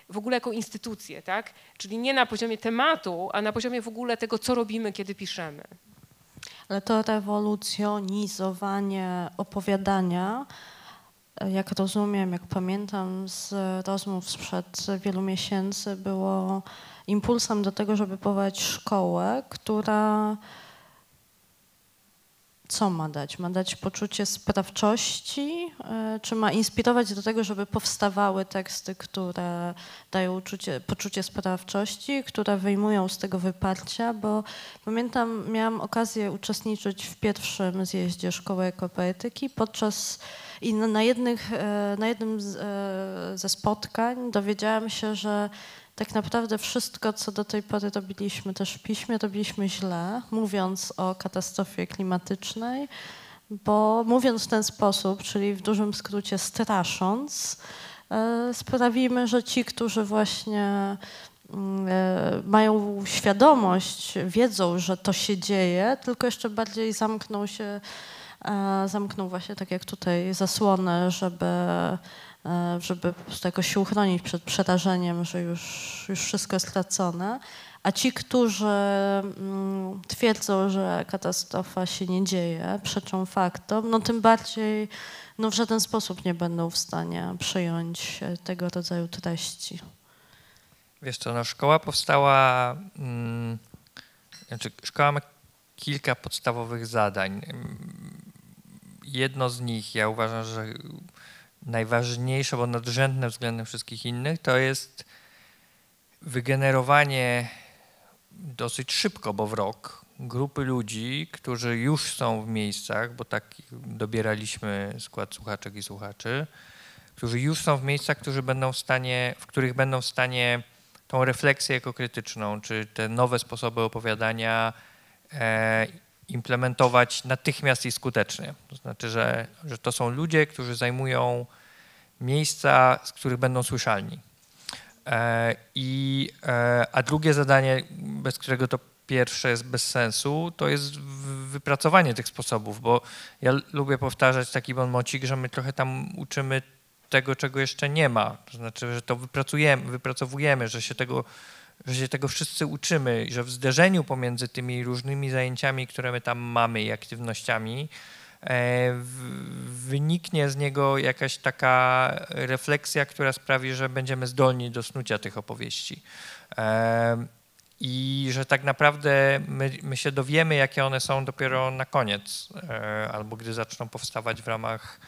w ogóle jako instytucję, tak? Czyli nie na poziomie tematu, a na poziomie w ogóle tego, co robimy, kiedy piszemy. Ale to rewolucjonizowanie opowiadania jak rozumiem, jak pamiętam z rozmów sprzed wielu miesięcy, było impulsem do tego, żeby powołać szkołę, która co ma dać? Ma dać poczucie sprawczości, e, czy ma inspirować do tego, żeby powstawały teksty, które dają uczucie, poczucie sprawczości, które wyjmują z tego wyparcia, bo pamiętam, miałam okazję uczestniczyć w pierwszym zjeździe Szkoły Ekopoetyki podczas i na, jednych, e, na jednym e, ze spotkań dowiedziałam się, że tak naprawdę wszystko, co do tej pory robiliśmy też w piśmie, robiliśmy źle, mówiąc o katastrofie klimatycznej, bo mówiąc w ten sposób, czyli w dużym skrócie strasząc, e, sprawimy, że ci, którzy właśnie mm, mają świadomość, wiedzą, że to się dzieje, tylko jeszcze bardziej zamkną się zamknął właśnie tak jak tutaj zasłonę, żeby, e, żeby po prostu jakoś się uchronić przed przerażeniem, że już, już wszystko jest stracone. A ci, którzy mm, twierdzą, że katastrofa się nie dzieje, przeczą faktom, no tym bardziej no w żaden sposób nie będą w stanie przyjąć tego rodzaju treści. Wiesz co, no szkoła powstała, hmm, znaczy szkoła ma kilka podstawowych zadań jedno z nich, ja uważam, że najważniejsze, bo nadrzędne względem wszystkich innych, to jest wygenerowanie dosyć szybko, bo w rok, grupy ludzi, którzy już są w miejscach, bo tak dobieraliśmy skład słuchaczek i słuchaczy, którzy już są w miejscach, którzy będą w stanie, w których będą w stanie tą refleksję jako krytyczną, czy te nowe sposoby opowiadania e, implementować natychmiast i skutecznie. To znaczy, że, że to są ludzie, którzy zajmują miejsca, z których będą słyszalni. E, I, e, a drugie zadanie, bez którego to pierwsze jest bez sensu, to jest wypracowanie tych sposobów, bo ja lubię powtarzać taki bonmocik, że my trochę tam uczymy tego, czego jeszcze nie ma. To znaczy, że to wypracujemy, wypracowujemy, że się tego, że się tego wszyscy uczymy, że w zderzeniu pomiędzy tymi różnymi zajęciami, które my tam mamy i aktywnościami, e, wyniknie z niego jakaś taka refleksja, która sprawi, że będziemy zdolni do snucia tych opowieści. E, I że tak naprawdę my, my się dowiemy, jakie one są dopiero na koniec, e, albo gdy zaczną powstawać w ramach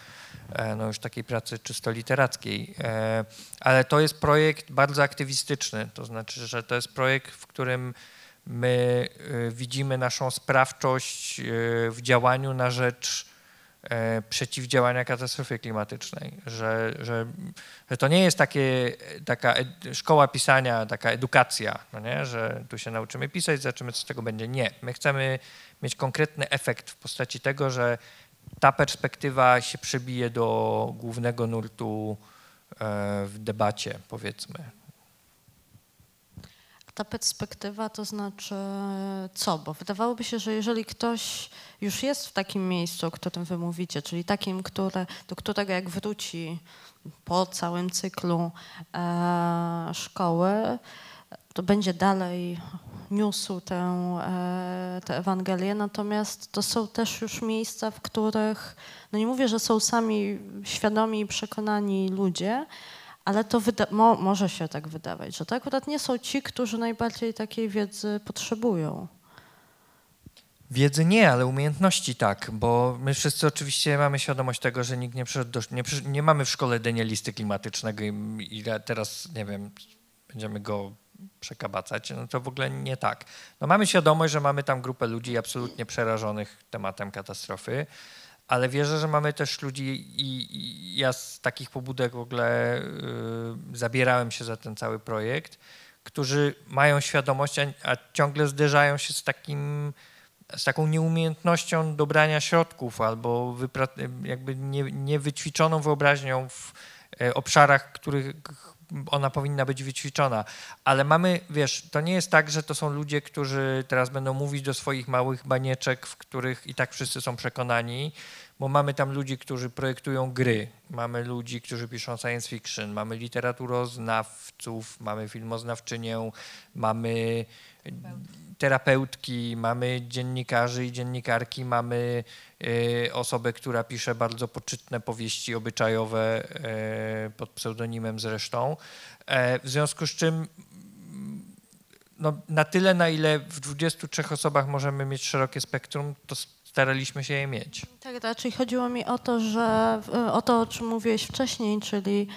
no już takiej pracy czysto literackiej. E, Ale to jest projekt bardzo aktywistyczny, to znaczy, że to jest projekt, w którym my e, widzimy naszą sprawczość e, w działaniu na rzecz e, przeciwdziałania katastrofie klimatycznej, że, że, że to nie jest takie, taka szkoła pisania, taka edukacja, no nie? że tu się nauczymy pisać, zobaczymy, co z tego będzie. Nie, my chcemy mieć konkretny efekt w postaci tego, że ta perspektywa się przebije do głównego nurtu e, w debacie, powiedzmy. Ta perspektywa to znaczy co? Bo wydawałoby się, że jeżeli ktoś już jest w takim miejscu, o którym wy mówicie, czyli takim, które, do którego jak wróci po całym cyklu e, szkoły, to będzie dalej niósł tę, e, tę Ewangelię, natomiast to są też już miejsca, w których, no nie mówię, że są sami świadomi i przekonani ludzie, ale to mo- może się tak wydawać, że to akurat nie są ci, którzy najbardziej takiej wiedzy potrzebują. Wiedzy nie, ale umiejętności tak, bo my wszyscy oczywiście mamy świadomość tego, że nikt nie przyszedł do, nie, nie mamy w szkole denialisty klimatycznego i, i teraz, nie wiem, będziemy go przekabacać, no to w ogóle nie tak. No mamy świadomość, że mamy tam grupę ludzi absolutnie przerażonych tematem katastrofy, ale wierzę, że mamy też ludzi i, i ja z takich pobudek w ogóle y, zabierałem się za ten cały projekt, którzy mają świadomość, a, a ciągle zderzają się z takim z taką nieumiejętnością dobrania środków albo jakby nie, niewyćwiczoną wyobraźnią w e, obszarach, których ona powinna być wyćwiczona. Ale mamy, wiesz, to nie jest tak, że to są ludzie, którzy teraz będą mówić do swoich małych banieczek, w których i tak wszyscy są przekonani, bo mamy tam ludzi, którzy projektują gry, mamy ludzi, którzy piszą science fiction, mamy literaturoznawców, mamy filmoznawczynię, mamy terapeutki, mamy dziennikarzy i dziennikarki, mamy y, osobę, która pisze bardzo poczytne powieści obyczajowe y, pod pseudonimem zresztą. E, w związku z czym mm, no, na tyle, na ile w 23 osobach możemy mieć szerokie spektrum, to staraliśmy się je mieć. Tak, raczej chodziło mi o to, że o to, o czym mówiłeś wcześniej, czyli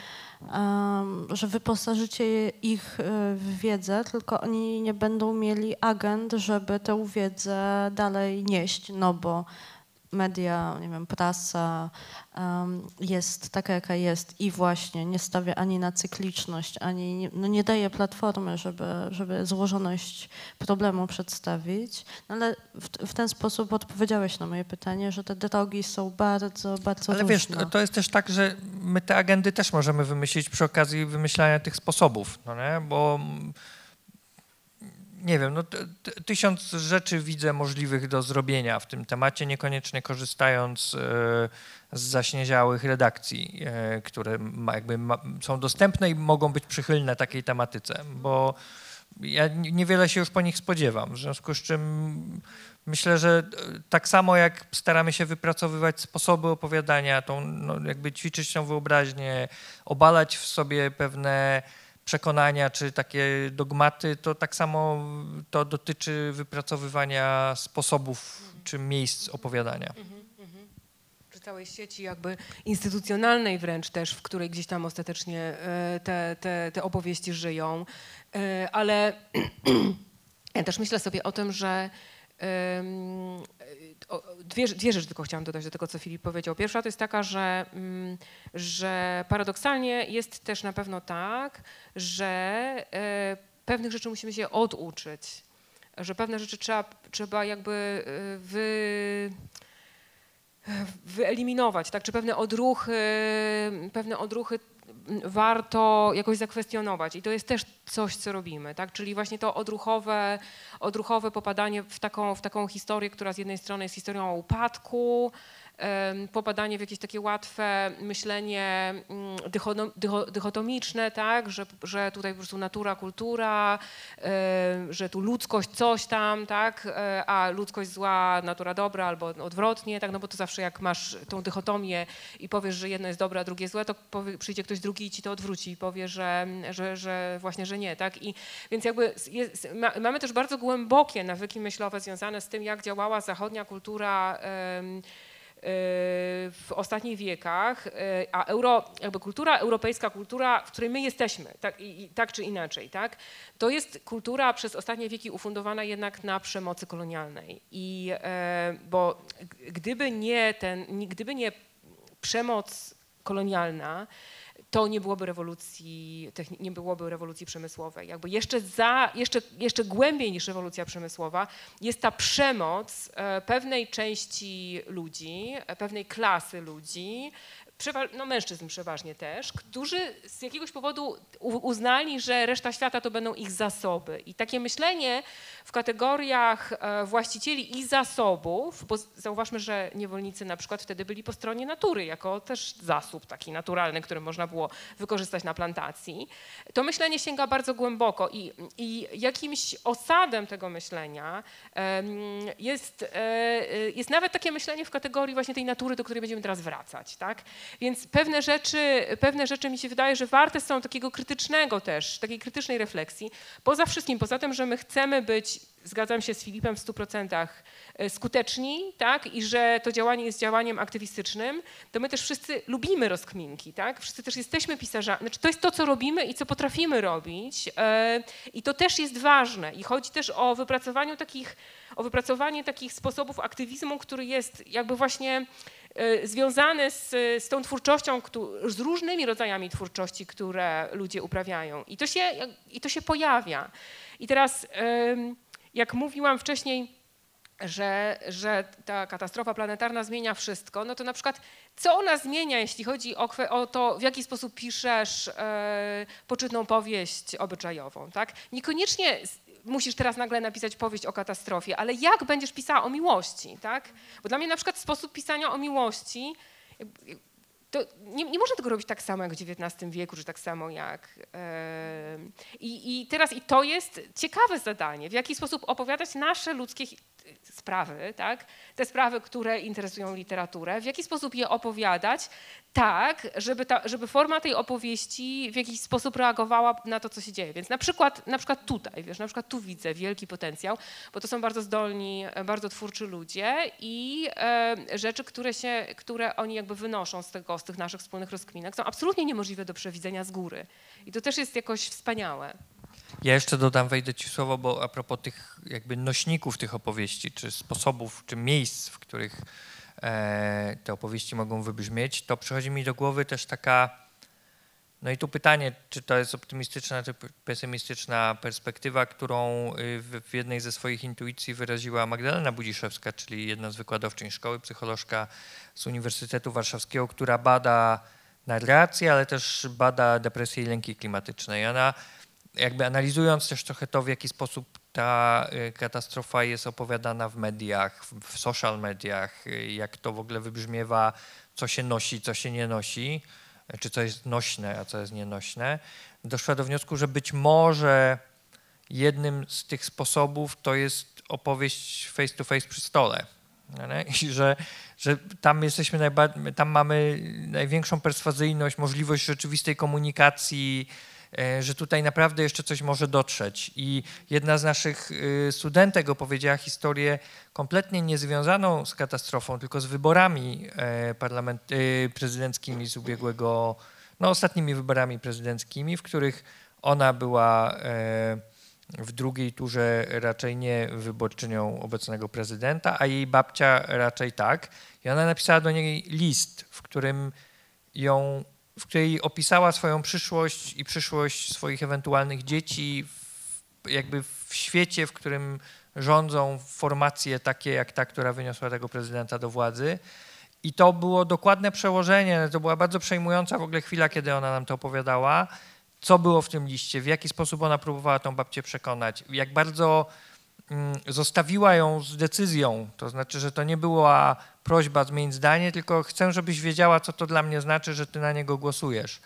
że wyposażycie ich y, w wiedzę, tylko oni nie będą mieli agent, żeby tę wiedzę dalej nieść, no bo media, nie wiem, prasa jest taka, jaka jest i właśnie nie stawia ani na cykliczność, ani nie, no nie daje platformy, żeby, żeby złożoność problemu przedstawić. No ale w, w ten sposób odpowiedziałeś na moje pytanie, że te drogi są bardzo, bardzo Ale różne. wiesz, to, to jest też tak, że my te agendy też możemy wymyślić przy okazji wymyślania tych sposobów, no nie? Bo nie wiem, no, tysiąc rzeczy widzę możliwych do zrobienia w tym temacie, niekoniecznie korzystając e, z zaśnieziałych redakcji, e, które ma, jakby ma, są dostępne i mogą być przychylne takiej tematyce, bo ja niewiele się już po nich spodziewam, w związku z czym myślę, że e, tak samo jak staramy się wypracowywać sposoby opowiadania, tą, no, jakby ćwiczyć tą wyobraźnię, obalać w sobie pewne przekonania czy takie dogmaty, to tak samo to dotyczy wypracowywania sposobów czy miejsc opowiadania. Przy całej sieci jakby instytucjonalnej wręcz też, w której gdzieś tam ostatecznie e, te, te, te opowieści żyją. E, Ale ja też myślę sobie o tym, że dwie, dwie rzeczy tylko chciałam dodać do tego, co Filip powiedział. Pierwsza to jest taka, że, mm, że paradoksalnie jest też na pewno tak, że e, pewnych rzeczy musimy się oduczyć. że pewne rzeczy trzeba, trzeba jakby y, wy, wyeliminować, tak? Czy pewne odruchy, pewne odruchy warto jakoś zakwestionować i to jest też coś, co robimy, tak? Czyli właśnie to odruchowe, odruchowe popadanie w taką, w taką historię, która z jednej strony jest historią o upadku, popadanie w jakieś takie łatwe myślenie mm, dychotomiczne, tak, że, że tutaj po prostu natura, kultura, że tu ludzkość coś tam, tak, e, a ludzkość zła, natura dobra albo odwrotnie, tak, no bo to zawsze jak masz tą dychotomię i powiesz, że jedno jest dobre, a drugie złe, to powie, przyjdzie ktoś drugi i ci to odwróci i powie, że, że, że właśnie, że nie, tak, i więc jakby jest, ma, mamy też bardzo głębokie nawyki myślowe związane z tym, jak działała zachodnia kultura w ostatnich wiekach, e, a euro, jakby kultura europejska, kultura, w której my jesteśmy, tak, i, tak czy inaczej, tak, to jest kultura przez ostatnie wieki ufundowana jednak na przemocy kolonialnej. I, e, bo gdyby nie ten, gdyby nie przemoc kolonialna, to nie byłoby rewolucji, nie byłoby rewolucji przemysłowej. Jakby jeszcze, za, jeszcze, jeszcze głębiej niż rewolucja przemysłowa jest ta przemoc e, pewnej części ludzi, e, pewnej klasy ludzi, no mężczyzn przeważnie też, którzy z jakiegoś powodu uznali, że reszta świata to będą ich zasoby. I takie myślenie w kategoriach e, właścicieli i zasobów, bo zauważmy, że niewolnicy na przykład wtedy byli po stronie natury, jako też zasób taki naturalny, który można było wykorzystać na plantacji, to myślenie sięga bardzo głęboko i, i jakimś osadem tego myślenia jest, e, e, jest nawet takie myślenie w kategorii właśnie tej natury, do której będziemy teraz wracać. Tak? Więc pewne rzeczy, pewne rzeczy mi się wydaje, że warte są takiego krytycznego też, takiej krytycznej refleksji. Poza wszystkim, poza tym, że my chcemy być, zgadzam się z Filipem w 100%, e, skuteczni, tak, i że to działanie jest działaniem aktywistycznym, to my też wszyscy lubimy rozkminki, tak, wszyscy też jesteśmy pisarzami, znaczy to jest to, co robimy i co potrafimy robić e, i to też jest ważne. I chodzi też o wypracowaniu takich, o wypracowanie takich sposobów aktywizmu, który jest jakby właśnie związane z, z tą twórczością, z różnymi rodzajami twórczości, które ludzie uprawiają. I to się, i to się pojawia. I teraz, jak mówiłam wcześniej, że, że ta katastrofa planetarna zmienia wszystko, no to na przykład co ona zmienia, jeśli chodzi o, o to, w jaki sposób piszesz e, poczytną powieść obyczajową, tak? Niekoniecznie musisz teraz nagle napisać powieść o katastrofie, ale jak będziesz pisała o miłości, tak? Bo dla mnie na przykład sposób pisania o miłości, to nie, nie można tego robić tak samo jak w XIX wieku, czy tak samo jak... Yy, i, I teraz i to jest ciekawe zadanie, w jaki sposób opowiadać nasze ludzkie sprawy, tak? te sprawy, które interesują literaturę, w jaki sposób je opowiadać tak, żeby, ta, żeby forma tej opowieści w jakiś sposób reagowała na to, co się dzieje. Więc na przykład, na przykład tutaj, wiesz, na przykład tu widzę wielki potencjał, bo to są bardzo zdolni, bardzo twórczy ludzie i e, rzeczy, które, się, które oni jakby wynoszą z, tego, z tych naszych wspólnych rozkminek są absolutnie niemożliwe do przewidzenia z góry. I to też jest jakoś wspaniałe. Ja jeszcze dodam, wejdę ci słowo, bo a propos tych jakby nośników tych opowieści, czy sposobów, czy miejsc, w których e, te opowieści mogą wybrzmieć, to przychodzi mi do głowy też taka, no i tu pytanie, czy to jest optymistyczna, czy pesymistyczna perspektywa, którą y, w, w jednej ze swoich intuicji wyraziła Magdalena Budziszewska, czyli jedna z wykładowczyń szkoły, psycholożka z Uniwersytetu Warszawskiego, która bada narrację, ale też bada depresję i lęki klimatyczne. I ona jakby analizując też trochę to, w jaki sposób ta y, katastrofa jest opowiadana w mediach, w social mediach, y, jak to w ogóle wybrzmiewa, co się nosi, co się nie nosi, czy co jest nośne, a co jest nienośne, doszła do wniosku, że być może jednym z tych sposobów to jest opowieść face to face przy stole. I że, że tam jesteśmy najbardziej, tam mamy największą perswazyjność, możliwość rzeczywistej komunikacji, że tutaj naprawdę jeszcze coś może dotrzeć. I jedna z naszych y, studentek opowiedziała historię kompletnie niezwiązaną z katastrofą, tylko z wyborami e, parlament, y, prezydenckimi z ubiegłego, no ostatnimi wyborami prezydenckimi, w których ona była e, w drugiej turze raczej nie wyborczynią obecnego prezydenta, a jej babcia raczej tak. I ona napisała do niej list, w którym ją w której opisała swoją przyszłość i przyszłość swoich ewentualnych dzieci, w, jakby w świecie, w którym rządzą formacje takie jak ta, która wyniosła tego prezydenta do władzy. I to było dokładne przełożenie, to była bardzo przejmująca w ogóle chwila, kiedy ona nam to opowiadała, co było w tym liście, w jaki sposób ona próbowała tą babcię przekonać, jak bardzo zostawiła ją z decyzją, to znaczy, że to nie była prośba zmień zdanie, tylko chcę, żebyś wiedziała, co to dla mnie znaczy, że ty na niego głosujesz.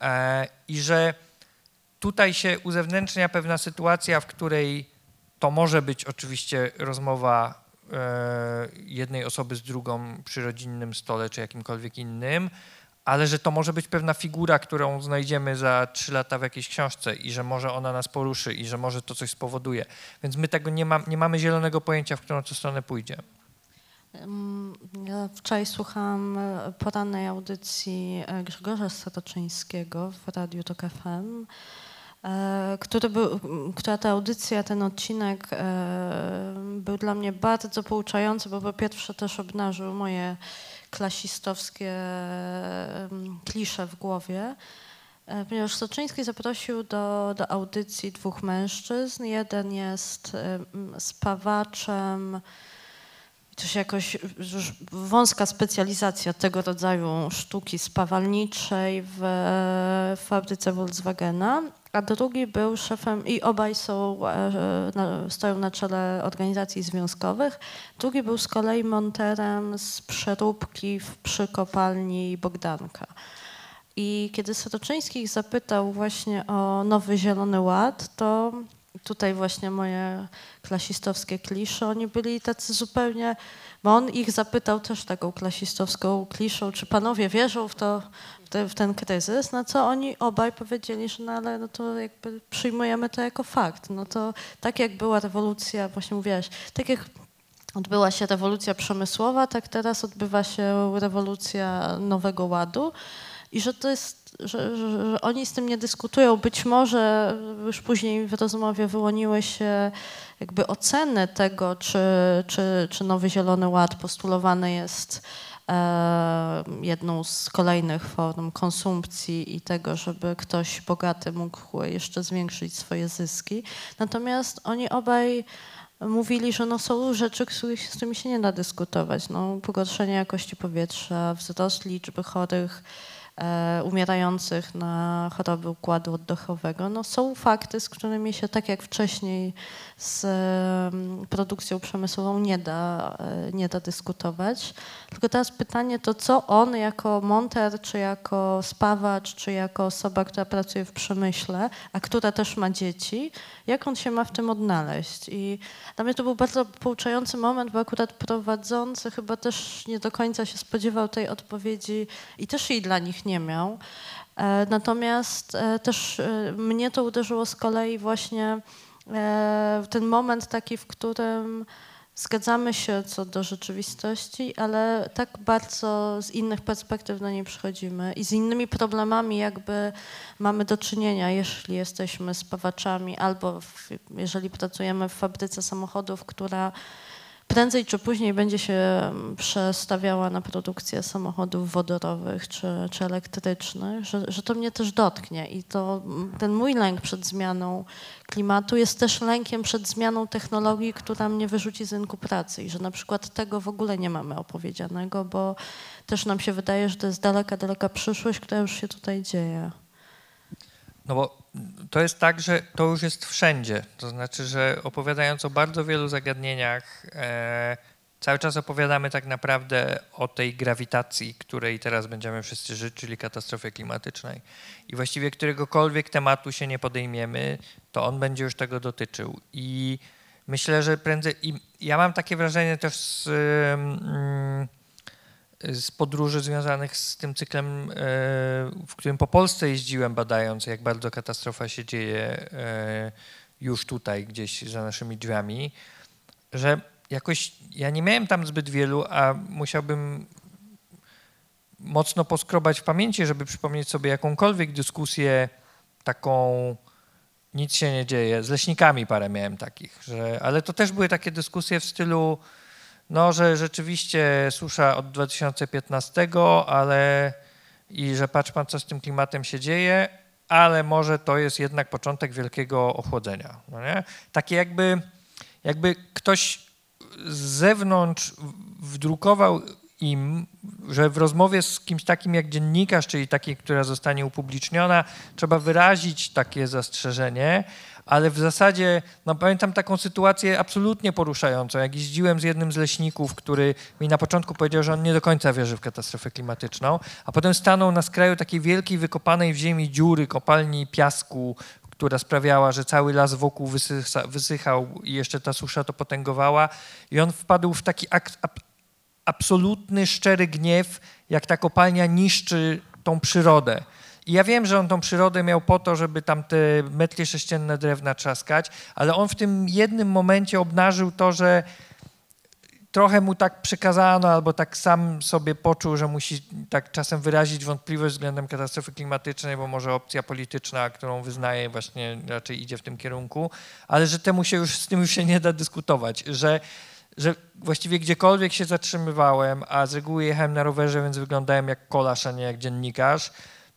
E, I że tutaj się uzewnętrznia pewna sytuacja, w której to może być oczywiście rozmowa e, jednej osoby z drugą przy rodzinnym stole czy jakimkolwiek innym, ale że to może być pewna figura, którą znajdziemy za trzy lata w jakiejś książce i że może ona nas poruszy i że może to coś spowoduje. Więc my tego nie, ma, nie mamy zielonego pojęcia, w którą stronę pójdzie. Ja wczoraj słuchałam e, porannej audycji e, Grzegorza Statoczyńskiego w Radiu Tok FM, e, który był, która ta audycja, ten odcinek był dla mnie bardzo pouczający, bo po pierwsze też obnażył moje klasistowskie klisze w głowie. E, Ponieważ Soczyński zaprosił do, do audycji dwóch mężczyzn. Jeden jest em, spawaczem, to się jakoś już wąska specjalizacja tego rodzaju sztuki spawalniczej w, w fabryce Volkswagena, a drugi był szefem i obaj są, e, na, stoją na czele organizacji związkowych. Drugi był z kolei monterem z przeróbki w, przy kopalni Bogdanka. I kiedy Sotoczyński ich zapytał właśnie o Nowy Zielony Ład, to tutaj właśnie moje klasistowskie klisze, oni byli tacy zupełnie, bo on ich zapytał też taką klasistowską kliszą, czy panowie wierzą w to, w, te, w ten kryzys, na co oni obaj powiedzieli, że no ale no to jakby przyjmujemy to jako fakt. No to tak jak była rewolucja, właśnie mówiłaś, tak jak odbyła się rewolucja przemysłowa, tak teraz odbywa się rewolucja Nowego Ładu i że to jest, że, że, że oni z tym nie dyskutują. Być może już później w rozmowie wyłoniły się jakby oceny tego, czy, czy, czy Nowy Zielony Ład postulowany jest e, jedną z kolejnych form konsumpcji i tego, żeby ktoś bogaty mógł jeszcze zwiększyć swoje zyski. Natomiast oni obaj mówili, że no są rzeczy, z którymi się nie da dyskutować. No, pogorszenie jakości powietrza, wzrost liczby chorych, umierających na choroby układu oddechowego. No, są fakty, z którymi się tak jak wcześniej z produkcją przemysłową nie da, e, nie da dyskutować. Tylko teraz pytanie to, co on jako monter, czy jako spawacz, czy jako osoba, która pracuje w przemyśle, a która też ma dzieci, jak on się ma w tym odnaleźć? I dla mnie to był bardzo pouczający moment, bo akurat prowadzący chyba też nie do końca się spodziewał tej odpowiedzi i też jej dla nich nie miał. E, Natomiast e, też e, mnie to uderzyło z kolei właśnie w ten moment taki, w którym zgadzamy się co do rzeczywistości, ale tak bardzo z innych perspektyw na nie przychodzimy i z innymi problemami jakby mamy do czynienia, jeśli jesteśmy spawaczami albo w, jeżeli pracujemy w fabryce samochodów, która prędzej czy później będzie się mm, przestawiała na produkcję samochodów wodorowych czy, czy elektrycznych, że, że to mnie też dotknie i to mm, ten mój lęk przed zmianą klimatu jest też lękiem przed zmianą technologii, która mnie wyrzuci z rynku pracy i że na przykład tego w ogóle nie mamy opowiedzianego, bo też nam się wydaje, że to jest daleka, daleka przyszłość, która już się tutaj dzieje. No bo to jest tak, że to już jest wszędzie. To znaczy, że opowiadając o bardzo wielu zagadnieniach, e, cały czas opowiadamy tak naprawdę o tej grawitacji, której teraz będziemy wszyscy żyć, czyli katastrofie klimatycznej. I właściwie któregokolwiek tematu się nie podejmiemy, to on będzie już tego dotyczył. I myślę, że prędzej. I ja mam takie wrażenie też z. Mm, z podróży związanych z tym cyklem, e, w którym po Polsce jeździłem, badając, jak bardzo katastrofa się dzieje e, już tutaj, gdzieś za naszymi drzwiami, że jakoś ja nie miałem tam zbyt wielu, a musiałbym mocno poskrobać w pamięci, żeby przypomnieć sobie jakąkolwiek dyskusję taką nic się nie dzieje. Z leśnikami parę miałem takich, że, ale to też były takie dyskusje w stylu no, że rzeczywiście susza od 2015, ale i że patrz pan, co z tym klimatem się dzieje, ale może to jest jednak początek wielkiego ochłodzenia. No nie? Takie jakby, jakby ktoś z zewnątrz wdrukował im, że w rozmowie z kimś takim jak dziennikarz, czyli takiej, która zostanie upubliczniona, trzeba wyrazić takie zastrzeżenie, ale w zasadzie, no pamiętam taką sytuację absolutnie poruszającą, jak jeździłem z jednym z leśników, który mi na początku powiedział, że on nie do końca wierzy w katastrofę klimatyczną, a potem stanął na skraju takiej wielkiej, wykopanej w ziemi dziury, kopalni piasku, która sprawiała, że cały las wokół wysycha, wysychał i jeszcze ta susza to potęgowała i on wpadł w taki ab, absolutny, szczery gniew, jak ta kopalnia niszczy tą przyrodę. I ja wiem, że on tą przyrodę miał po to, żeby tam te metry sześcienne drewna trzaskać, ale on w tym jednym momencie obnażył to, że trochę mu tak przekazano, albo tak sam sobie poczuł, że musi tak czasem wyrazić wątpliwość względem katastrofy klimatycznej, bo może opcja polityczna, którą wyznaje, właśnie raczej idzie w tym kierunku, ale że temu się już z tym już się nie da dyskutować, że że właściwie gdziekolwiek się zatrzymywałem, a z reguły jechałem na rowerze, więc wyglądałem jak kolarz, a nie jak dziennikarz,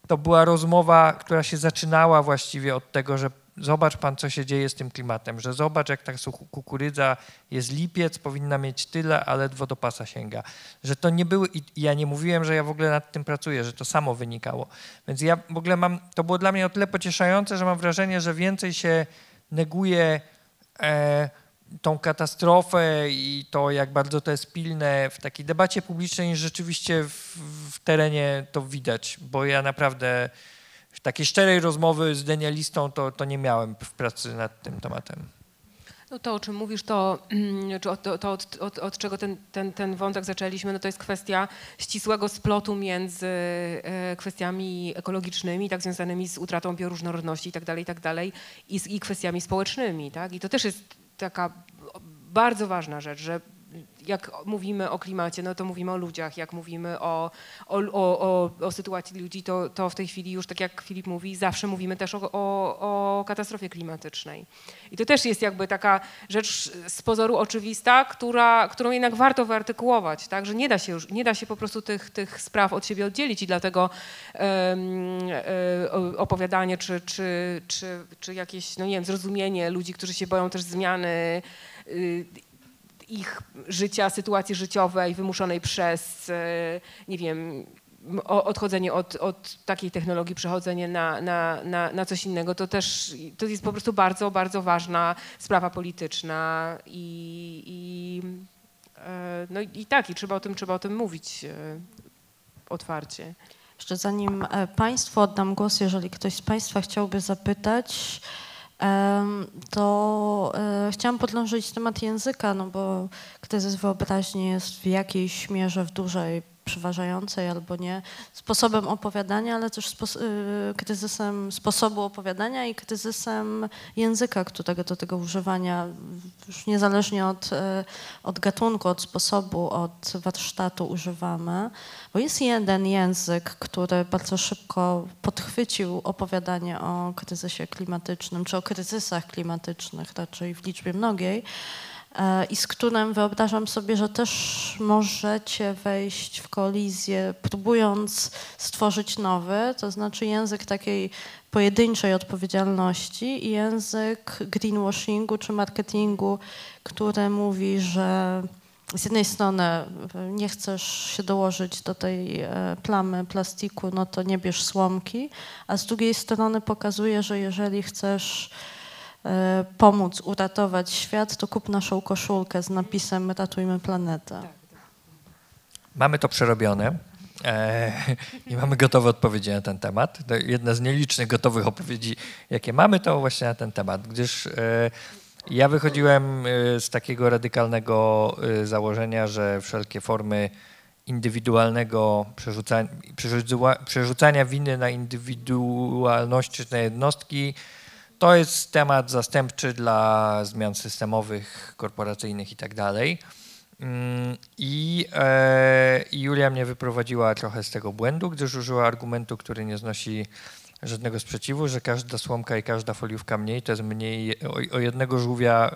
to była rozmowa, która się zaczynała właściwie od tego, że zobacz pan, co się dzieje z tym klimatem, że zobacz, jak ta kukurydza jest lipiec, powinna mieć tyle, a ledwo do pasa sięga. Że to nie były, i ja nie mówiłem, że ja w ogóle nad tym pracuję, że to samo wynikało. Więc ja w ogóle mam, to było dla mnie o tyle pocieszające, że mam wrażenie, że więcej się neguje e, tą katastrofę i to, jak bardzo to jest pilne w takiej debacie publicznej, rzeczywiście w, w terenie to widać, bo ja naprawdę takiej szczerej rozmowy z denialistą to, to nie miałem w pracy nad tym tematem. No to, o czym mówisz, to, mm, to, to od, od, od czego ten, ten, ten wątek zaczęliśmy, no to jest kwestia ścisłego splotu między e, kwestiami ekologicznymi, tak związanymi z utratą bioróżnorodności i tak dalej, i tak i, z, i kwestiami społecznymi, tak? I to też jest taka bardzo ważna rzecz, że jak mówimy o klimacie, no to mówimy o ludziach, jak mówimy o, o, o, o, sytuacji ludzi, to, to w tej chwili już, tak jak Filip mówi, zawsze mówimy też o, o, o katastrofie klimatycznej. I to też jest jakby taka rzecz z pozoru oczywista, która, którą jednak warto wyartykułować, tak? że nie da się już, nie da się po prostu tych, tych spraw od siebie oddzielić i dlatego um, opowiadanie czy, czy, czy, czy jakieś, no nie wiem, zrozumienie ludzi, którzy się boją też zmiany y, ich życia, sytuacji życiowej wymuszonej przez, e, nie wiem, odchodzenie od, od takiej technologii, przechodzenie na, na, na, na coś innego, to też to jest po prostu bardzo, bardzo ważna sprawa polityczna i, i, e, no i tak, i trzeba o tym, trzeba o tym mówić e, otwarcie. Jeszcze zanim Państwu oddam głos, jeżeli ktoś z Państwa chciałby zapytać, to e, chciałam podrążyć temat języka, no bo kryzys wyobraźni jest w jakiejś mierze w dużej przeważającej albo nie sposobem opowiadania, ale też spos- y, kryzysem sposobu opowiadania i kryzysem języka, którego do tego używania już niezależnie od, y, od gatunku, od sposobu, od warsztatu używamy. Bo jest jeden język, który bardzo szybko podchwycił opowiadanie o kryzysie klimatycznym, czy o kryzysach klimatycznych raczej w liczbie mnogiej, i z którym wyobrażam sobie, że też możecie wejść w kolizję, próbując stworzyć nowy, to znaczy język takiej pojedynczej odpowiedzialności i język greenwashingu czy marketingu, który mówi, że z jednej strony e, nie chcesz się dołożyć do tej e, plamy plastiku, no to nie bierz słomki, a z drugiej strony pokazuje, że jeżeli chcesz e, pomóc uratować świat, to kup naszą koszulkę z napisem Ratujmy planetę. Mamy to przerobione e, i mamy gotowe odpowiedzi na ten temat. To jedna z nielicznych gotowych odpowiedzi, jakie mamy, to właśnie na ten temat, gdyż e, ja wychodziłem e, z takiego radykalnego e, założenia, że wszelkie formy indywidualnego przerzucania, przerzuca- przerzucania winy na indywidualność czy na jednostki to jest temat zastępczy dla zmian systemowych, korporacyjnych i tak dalej. Mm, I e, i Julia mnie wyprowadziła trochę z tego błędu, gdyż użyła argumentu, który nie znosi żadnego sprzeciwu, że każda słomka i każda foliówka mniej to jest mniej o, o jednego żółwia,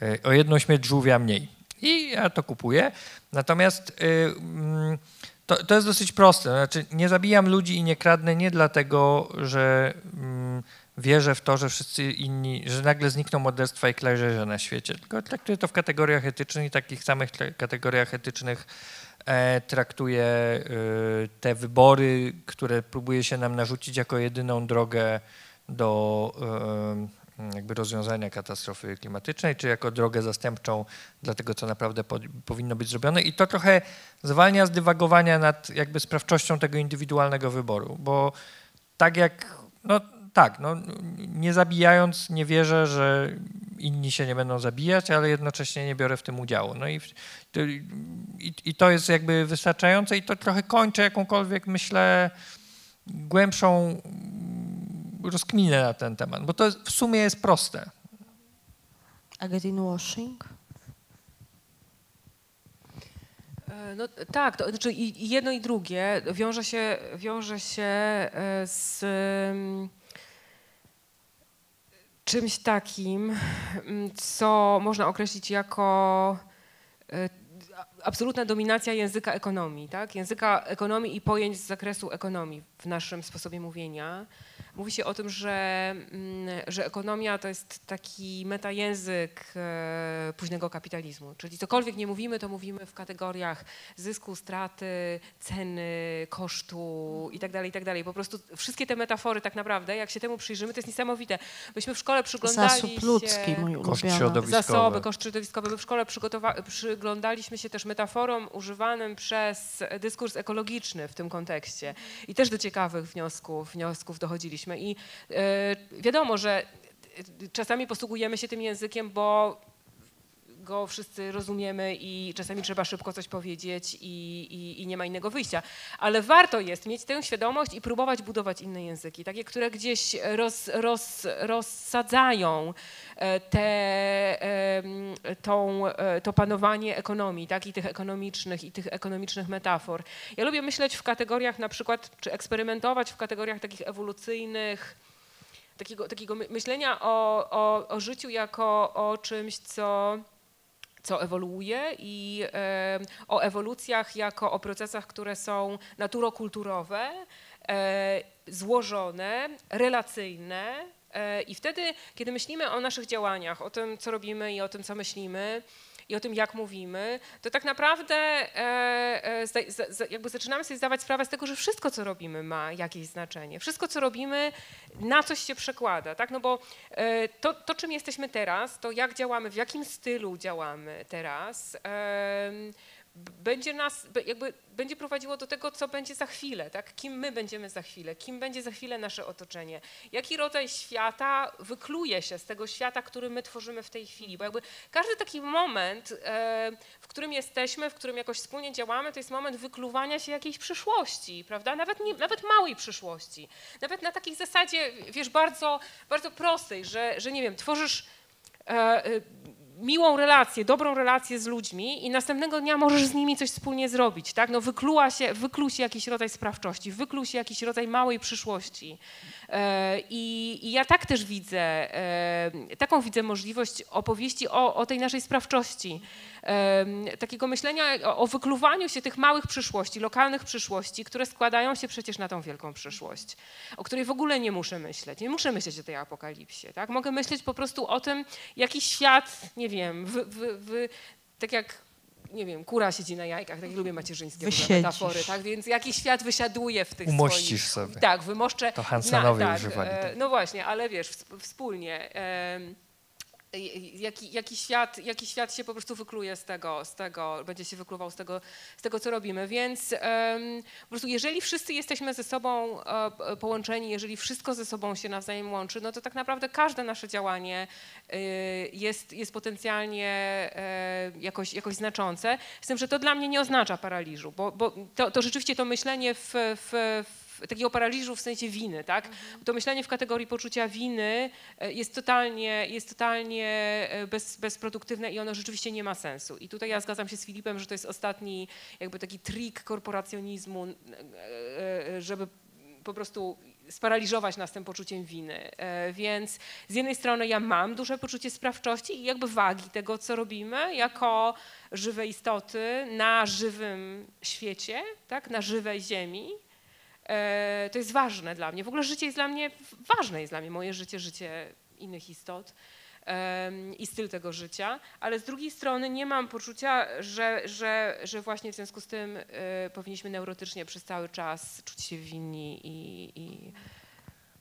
e, e, o jedną śmierć żółwia mniej. I ja to kupuję. Natomiast e, mm, to, to jest dosyć proste. Znaczy, nie zabijam ludzi i nie kradnę nie dlatego, że mm, wierzę w to, że wszyscy inni, że nagle znikną morderstwa i klejrzeże na świecie, tylko traktuję to w kategoriach etycznych i takich samych te- kategoriach etycznych e, traktuję e, te wybory, które próbuje się nam narzucić jako jedyną drogę do e, jakby rozwiązania katastrofy klimatycznej, czy jako drogę zastępczą dla tego, co naprawdę po, powinno być zrobione. I to trochę zwalnia z dywagowania nad jakby sprawczością tego indywidualnego wyboru, bo tak jak, no tak, no, nie zabijając nie wierzę, że inni się nie będą zabijać, ale jednocześnie nie biorę w tym udziału. No i, to- i, i to jest jakby wystarczające i to trochę kończy jakąkolwiek, myślę, głębszą rozkminę na ten temat, bo to jest, w sumie jest proste. A greenwashing? E, No tak, to znaczy i jedno i drugie wiąże się, wiąże się e, z czymś takim, mm, co można określić jako e, absolutna dominacja języka ekonomii, tak? Języka ekonomii i pojęć z zakresu ekonomii w naszym sposobie mówienia. Mówi się o tym, że, mm, że ekonomia to jest taki metajęzyk e, późnego kapitalizmu. Czyli cokolwiek nie mówimy, to mówimy w kategoriach zysku, straty, ceny, kosztu i tak dalej, i tak. Po prostu wszystkie te metafory tak naprawdę, jak się temu przyjrzymy, to jest niesamowite. Myśmy w szkole przyglądali Zasób ludzki, się... mój Koszt ulubiony. środowiskowy. Zasoby, koszt środowiskowy. My w szkole przygotowa- przyglądaliśmy się też metaforom używanym przez dyskurs ekologiczny w tym kontekście. I też do ciekawych wniosków, wniosków dochodziliśmy. I e, wiadomo, że e, czasami posługujemy się tym językiem, bo go wszyscy rozumiemy i czasami trzeba szybko coś powiedzieć i, i, i nie ma innego wyjścia. Ale warto jest mieć tę świadomość i próbować budować inne języki, takie, które gdzieś roz, roz, rozsadzają e, te, em, tą, e, to panowanie ekonomii, tak, i tych ekonomicznych, i tych ekonomicznych metafor. Ja lubię myśleć w kategoriach na przykład, czy eksperymentować w kategoriach takich ewolucyjnych, takiego, takiego my- myślenia o, o, o życiu jako o czymś, co, co ewoluuje i o ewolucjach jako o procesach, które są naturokulturowe, e, złożone, relacyjne. E, I wtedy, kiedy myślimy o naszych działaniach, o tym, co robimy i o tym, co myślimy, i o tym, jak mówimy, to tak naprawdę e, e, jakby zaczynamy sobie zdawać sprawę z tego, że wszystko, co robimy, ma jakieś znaczenie. Wszystko, co robimy, na coś się przekłada, tak? No bo e, to, to, czym jesteśmy teraz, to jak działamy, w jakim stylu działamy teraz, b- będzie nas, jakby będzie prowadziło do tego, co będzie za chwilę, tak? Kim my będziemy za chwilę, kim będzie za chwilę nasze otoczenie, jaki rodzaj świata wykluje się z tego świata, który my tworzymy w tej chwili, bo jakby każdy taki moment, e, w którym jesteśmy, w którym jakoś wspólnie działamy, to jest moment wykluwania się jakiejś przyszłości, prawda? Nawet, nie, nawet małej przyszłości. Nawet na takiej zasadzie, wiesz, bardzo, bardzo prostej, że, że nie wiem, tworzysz e, e, miłą relację, dobrą relację z ludźmi i następnego dnia możesz z nimi coś wspólnie zrobić, tak? No wykluła się, wykluł się jakiś rodzaj sprawczości, wykluł się jakiś rodzaj małej przyszłości. E, I, I ja tak też widzę, e, taką widzę możliwość opowieści o, o tej naszej sprawczości. Takiego myślenia o, o wykluwaniu się tych małych przyszłości, lokalnych przyszłości, które składają się przecież na tą wielką przyszłość, o której w ogóle nie muszę myśleć. Nie muszę myśleć o tej apokalipsie. Tak? Mogę myśleć po prostu o tym, jaki świat, nie wiem, wy, wy, wy, tak jak nie wiem, kura siedzi na jajkach, tak lubię macierzyńskie Wysiedzisz. metafory, tak? Więc jaki świat wysiaduje w tych Umościsz swoich... sobie. Tak, wymoszczę. To Hansenowie tak, używali e, tego. No właśnie, ale wiesz, wsp- wspólnie. Jaki, jaki, świat, jaki świat się po prostu wykluje z tego, z tego, będzie się wykluwał z tego, z tego co robimy. Więc po prostu jeżeli wszyscy jesteśmy ze sobą e, połączeni, jeżeli wszystko ze sobą się nawzajem łączy, no to tak naprawdę każde nasze działanie y, jest, jest potencjalnie e, jakoś, jakoś znaczące. Z tym, że to dla mnie nie oznacza paraliżu, bo, bo to, to rzeczywiście to myślenie w, w, w takiego paraliżu w sensie winy, tak? To myślenie w kategorii poczucia winy e, jest totalnie, jest totalnie e, bez, bezproduktywne i ono rzeczywiście nie ma sensu. I tutaj ja zgadzam się z Filipem, że to jest ostatni jakby taki trik korporacjonizmu, e, żeby po prostu sparaliżować nas tym poczuciem winy. Więc z jednej strony ja mam duże poczucie sprawczości i jakby wagi tego, co robimy, jako żywe istoty na żywym świecie, tak, na żywej ziemi. E, To jest ważne dla mnie. W ogóle życie jest dla mnie, ważne jest dla mnie moje życie, życie innych istot i styl tego życia, ale z drugiej strony nie mam poczucia, że, że, że właśnie w związku z tym e, powinniśmy neurotycznie przez cały czas czuć się winni i, i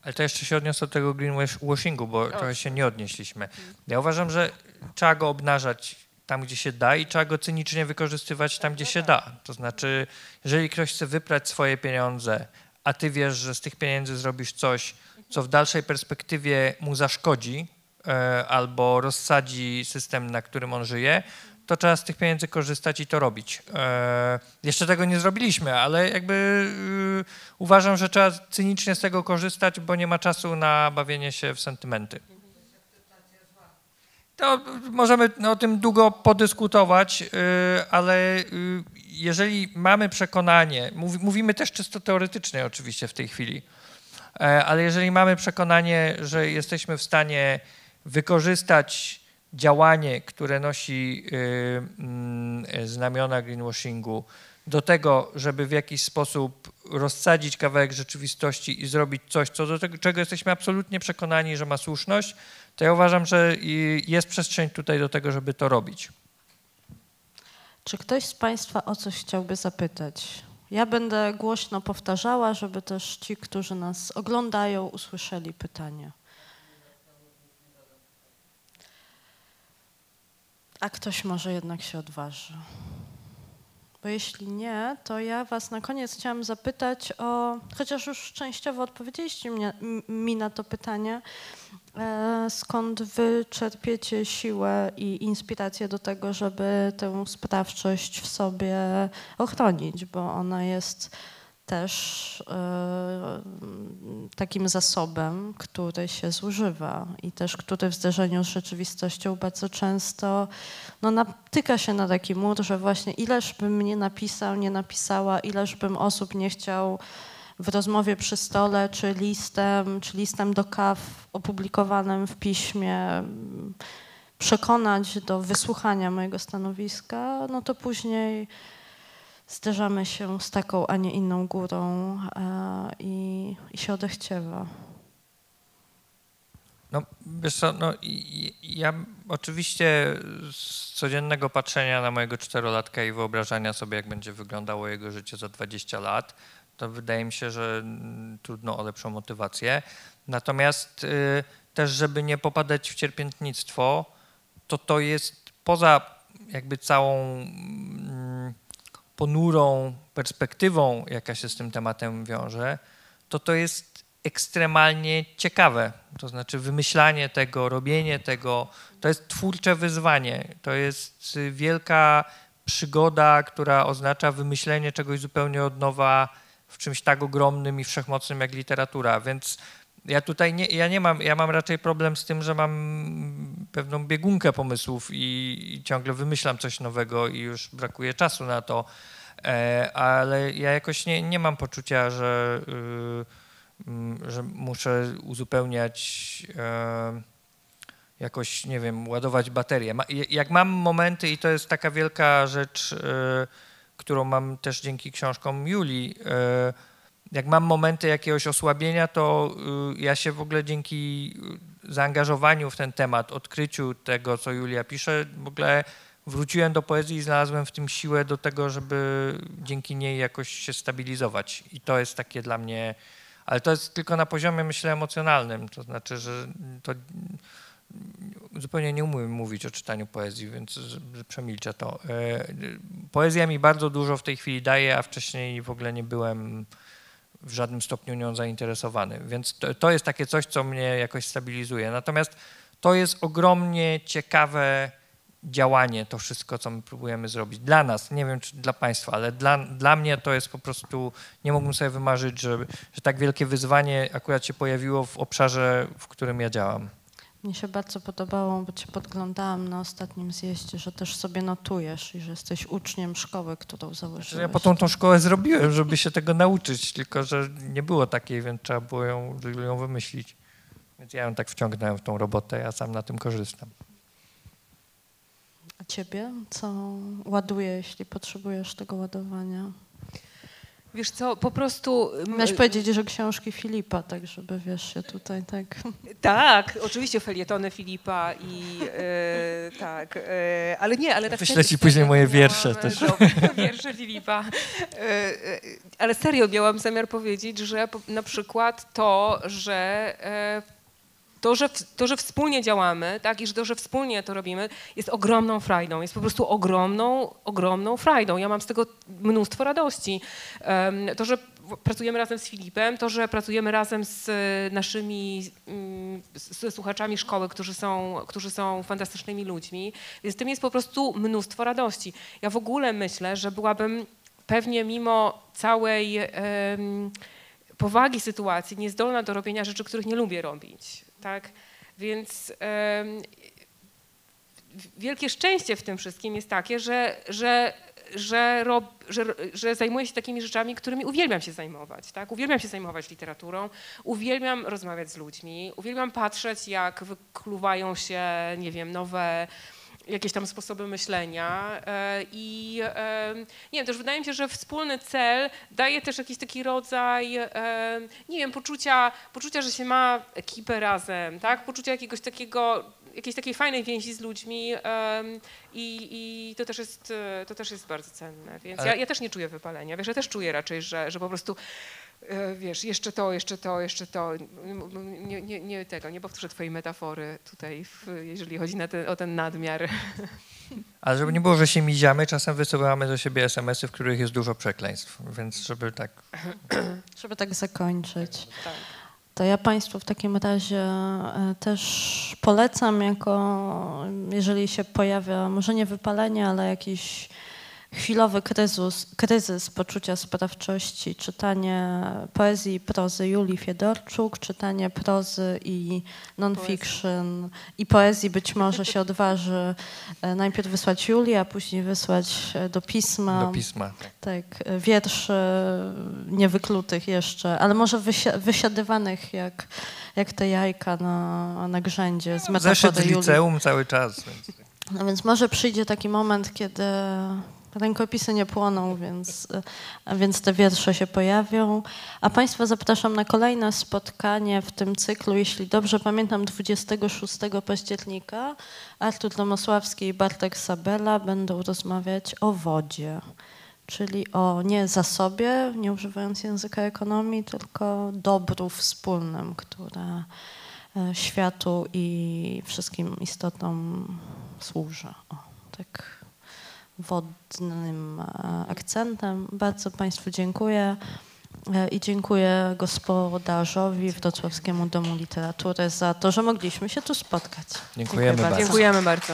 Ale to jeszcze się odniosę do tego greenwashingu, bo trochę się nie odnieśliśmy. Ja uważam, że trzeba go obnażać tam, gdzie się da i trzeba go cynicznie wykorzystywać tam, gdzie się da. To znaczy, jeżeli ktoś chce wyprać swoje pieniądze, a ty wiesz, że z tych pieniędzy zrobisz coś, co w dalszej perspektywie mu zaszkodzi e, albo rozsadzi system, na którym on żyje, to trzeba z tych pieniędzy korzystać i to robić. E, jeszcze tego nie zrobiliśmy, ale jakby y, uważam, że trzeba cynicznie z tego korzystać, bo nie ma czasu na bawienie się w sentymenty. To możemy o tym długo podyskutować, y, ale y, jeżeli mamy przekonanie, mówi- mówimy też czysto teoretycznie oczywiście w tej chwili, e, ale jeżeli mamy przekonanie, że jesteśmy w stanie wykorzystać działanie, które nosi y, mm, znamiona greenwashingu, do tego, żeby w jakiś sposób rozsadzić kawałek rzeczywistości i zrobić coś, co do tego, czego jesteśmy absolutnie przekonani, że ma słuszność, to ja uważam, że jest przestrzeń tutaj do tego, żeby to robić. Czy ktoś z Państwa o coś chciałby zapytać? Ja będę głośno powtarzała, żeby też ci, którzy nas oglądają, usłyszeli pytanie. A ktoś może jednak się odważy. Bo jeśli nie, to ja Was na koniec chciałam zapytać o, chociaż już częściowo odpowiedzieliście mnie, mi na to pytanie, e, skąd Wy czerpiecie siłę i inspirację do tego, żeby tę sprawczość w sobie ochronić, bo ona jest też e, takim zasobem, który się zużywa i też który w zderzeniu z rzeczywistością bardzo często no, natyka się na taki mur, że właśnie ileż bym nie napisał, nie napisała, ileż bym osób nie chciał w rozmowie przy stole, czy listem, czy listem do kaw opublikowanym w piśmie przekonać do wysłuchania mojego stanowiska, no to później zderzamy się z taką, a nie inną górą e, i, i się odechciewa. No, wiesz co, no, ja oczywiście z codziennego patrzenia na mojego czterolatka i wyobrażania sobie, jak będzie wyglądało jego życie za 20 lat, to wydaje mi się, że mm, trudno o lepszą motywację. Natomiast y, też, żeby nie popadać w cierpiętnictwo, to to jest poza jakby całą mm, ponurą perspektywą, jaka się z tym tematem wiąże, to to jest ekstremalnie ciekawe. To znaczy wymyślanie tego, robienie tego, to jest twórcze wyzwanie. To jest wielka przygoda, która oznacza wymyślenie czegoś zupełnie od nowa w czymś tak ogromnym i wszechmocnym jak literatura. Więc ja tutaj nie, ja nie mam, ja mam raczej problem z tym, że mam pewną biegunkę pomysłów i, i ciągle wymyślam coś nowego i już brakuje czasu na to. E, ale ja jakoś nie, nie mam poczucia, że, y, mm, że muszę uzupełniać e, jakoś, nie wiem, ładować baterię. Ma, jak mam momenty i to jest taka wielka rzecz, e, którą mam też dzięki książkom Julii, e, jak mam momenty jakiegoś osłabienia, to y, ja się w ogóle dzięki y, zaangażowaniu w ten temat, odkryciu tego, co Julia pisze, w ogóle wróciłem do poezji i znalazłem w tym siłę do tego, żeby dzięki niej jakoś się stabilizować. I to jest takie dla mnie, ale to jest tylko na poziomie, myślę, emocjonalnym. To znaczy, że to zupełnie nie umiem mówić o czytaniu poezji, więc przemilczę to. E, Poezja mi bardzo dużo w tej chwili daje, a wcześniej w ogóle nie byłem w żadnym stopniu nią zainteresowany. Więc to, to jest takie coś, co mnie jakoś stabilizuje. Natomiast to jest ogromnie ciekawe działanie, to wszystko, co my próbujemy zrobić. Dla nas, nie wiem czy dla Państwa, ale dla, dla mnie to jest po prostu, nie mógłbym sobie wymarzyć, że, że tak wielkie wyzwanie akurat się pojawiło w obszarze, w którym ja działam. Mnie się bardzo podobało, bo cię podglądałam na ostatnim zjeździe, że też sobie notujesz i że jesteś uczniem szkoły, którą założyłeś. ja potem tą szkołę zrobiłem, żeby się tego nauczyć, tylko że nie było takiej, więc trzeba było ją, ją wymyślić. Więc ja ją tak wciągnąłem w tą robotę, ja sam na tym korzystam. A ciebie? Co ładuje, jeśli potrzebujesz tego ładowania? Wiesz co, po prostu... m, Miałeś powiedzieć, że książki Filipa, tak żeby wiesz się tutaj tak... Tak, oczywiście felietony Filipa i e, tak, e, ale nie, ale tak Wyślę ci później moje miałam, wiersze e, też. do- Wiersze Filipa. E, ale serio miałam zamiar powiedzieć, że po- na przykład to, że to, że, to, że wspólnie działamy, tak, i że to, że wspólnie to robimy, jest ogromną frajdą. Jest po prostu ogromną, ogromną frajdą. Ja mam z tego mnóstwo radości. Em, To, że pracujemy razem z Filipem, to, że pracujemy razem z e, naszymi mm, z- słuchaczami szkoły, którzy są, którzy są fantastycznymi ludźmi, więc tym jest po prostu mnóstwo radości. Ja w ogóle myślę, że byłabym pewnie mimo całej em, powagi sytuacji niezdolna do robienia rzeczy, których nie lubię robić. Tak? Więc wielkie szczęście w tym wszystkim jest takie, że, że, że, rob, że, że zajmuję się takimi rzeczami, którymi uwielbiam się zajmować. Tak? Uwielbiam się zajmować literaturą, uwielbiam rozmawiać z ludźmi, uwielbiam patrzeć, jak wykluwają się, nie wiem, nowe jakieś tam sposoby myślenia e, i e, nie wiem, też wydaje mi się, że wspólny cel daje też jakiś taki rodzaj, e, nie wiem, poczucia, poczucia, że się ma ekipę razem, tak, poczucia jakiegoś takiego, jakiejś takiej fajnej więzi z ludźmi i, i to, też jest, to też jest bardzo cenne, więc Ale- ja, ja też nie czuję wypalenia, wiesz, ja też czuję raczej, że, że po prostu wiesz, jeszcze to, jeszcze to, jeszcze to. Nie, nie, nie tego, nie powtórzę twojej metafory tutaj, w, jeżeli chodzi na ten, o ten nadmiar. Ale żeby nie było, że się miziamy, czasem wysyłamy do siebie SMS-y, w których jest dużo przekleństw, więc żeby tak... Żeby tak zakończyć. Tak. To ja Państwu w takim razie e, też polecam jako, jeżeli się pojawia może nie wypalenie, ale jakiś chwilowy kryzys, kryzys poczucia sprawczości, czytanie poezji i prozy Julii Fiedorczuk, czytanie prozy i non-fiction i poezji być może się odważy e, najpierw wysłać Julii, a później wysłać e, do pisma. Do pisma. Tak. Tak, e, wierszy niewyklutych jeszcze, ale może wysi- wysiadywanych jak, jak te jajka na, na grzędzie z Zeszyt metafory Julii. liceum cały czas, więc... No więc może przyjdzie taki moment, kiedy rękopisy nie płoną, więc, a więc te wiersze się pojawią. A Państwa zapraszam na kolejne spotkanie w tym cyklu, jeśli dobrze pamiętam, 26 października. Artur Domosławski i Bartek Sabela będą rozmawiać o wodzie, czyli o nie zasobie, nie używając języka ekonomii, tylko dobru wspólnym, które e, światu i wszystkim istotom służy. O, tak wodnym e, akcentem. Bardzo Państwu dziękuję e, i dziękuję gospodarzowi Wrocławskiemu Domu Literatury za to, że mogliśmy się tu spotkać. Dziękujemy bardzo. Dziękujemy bardzo.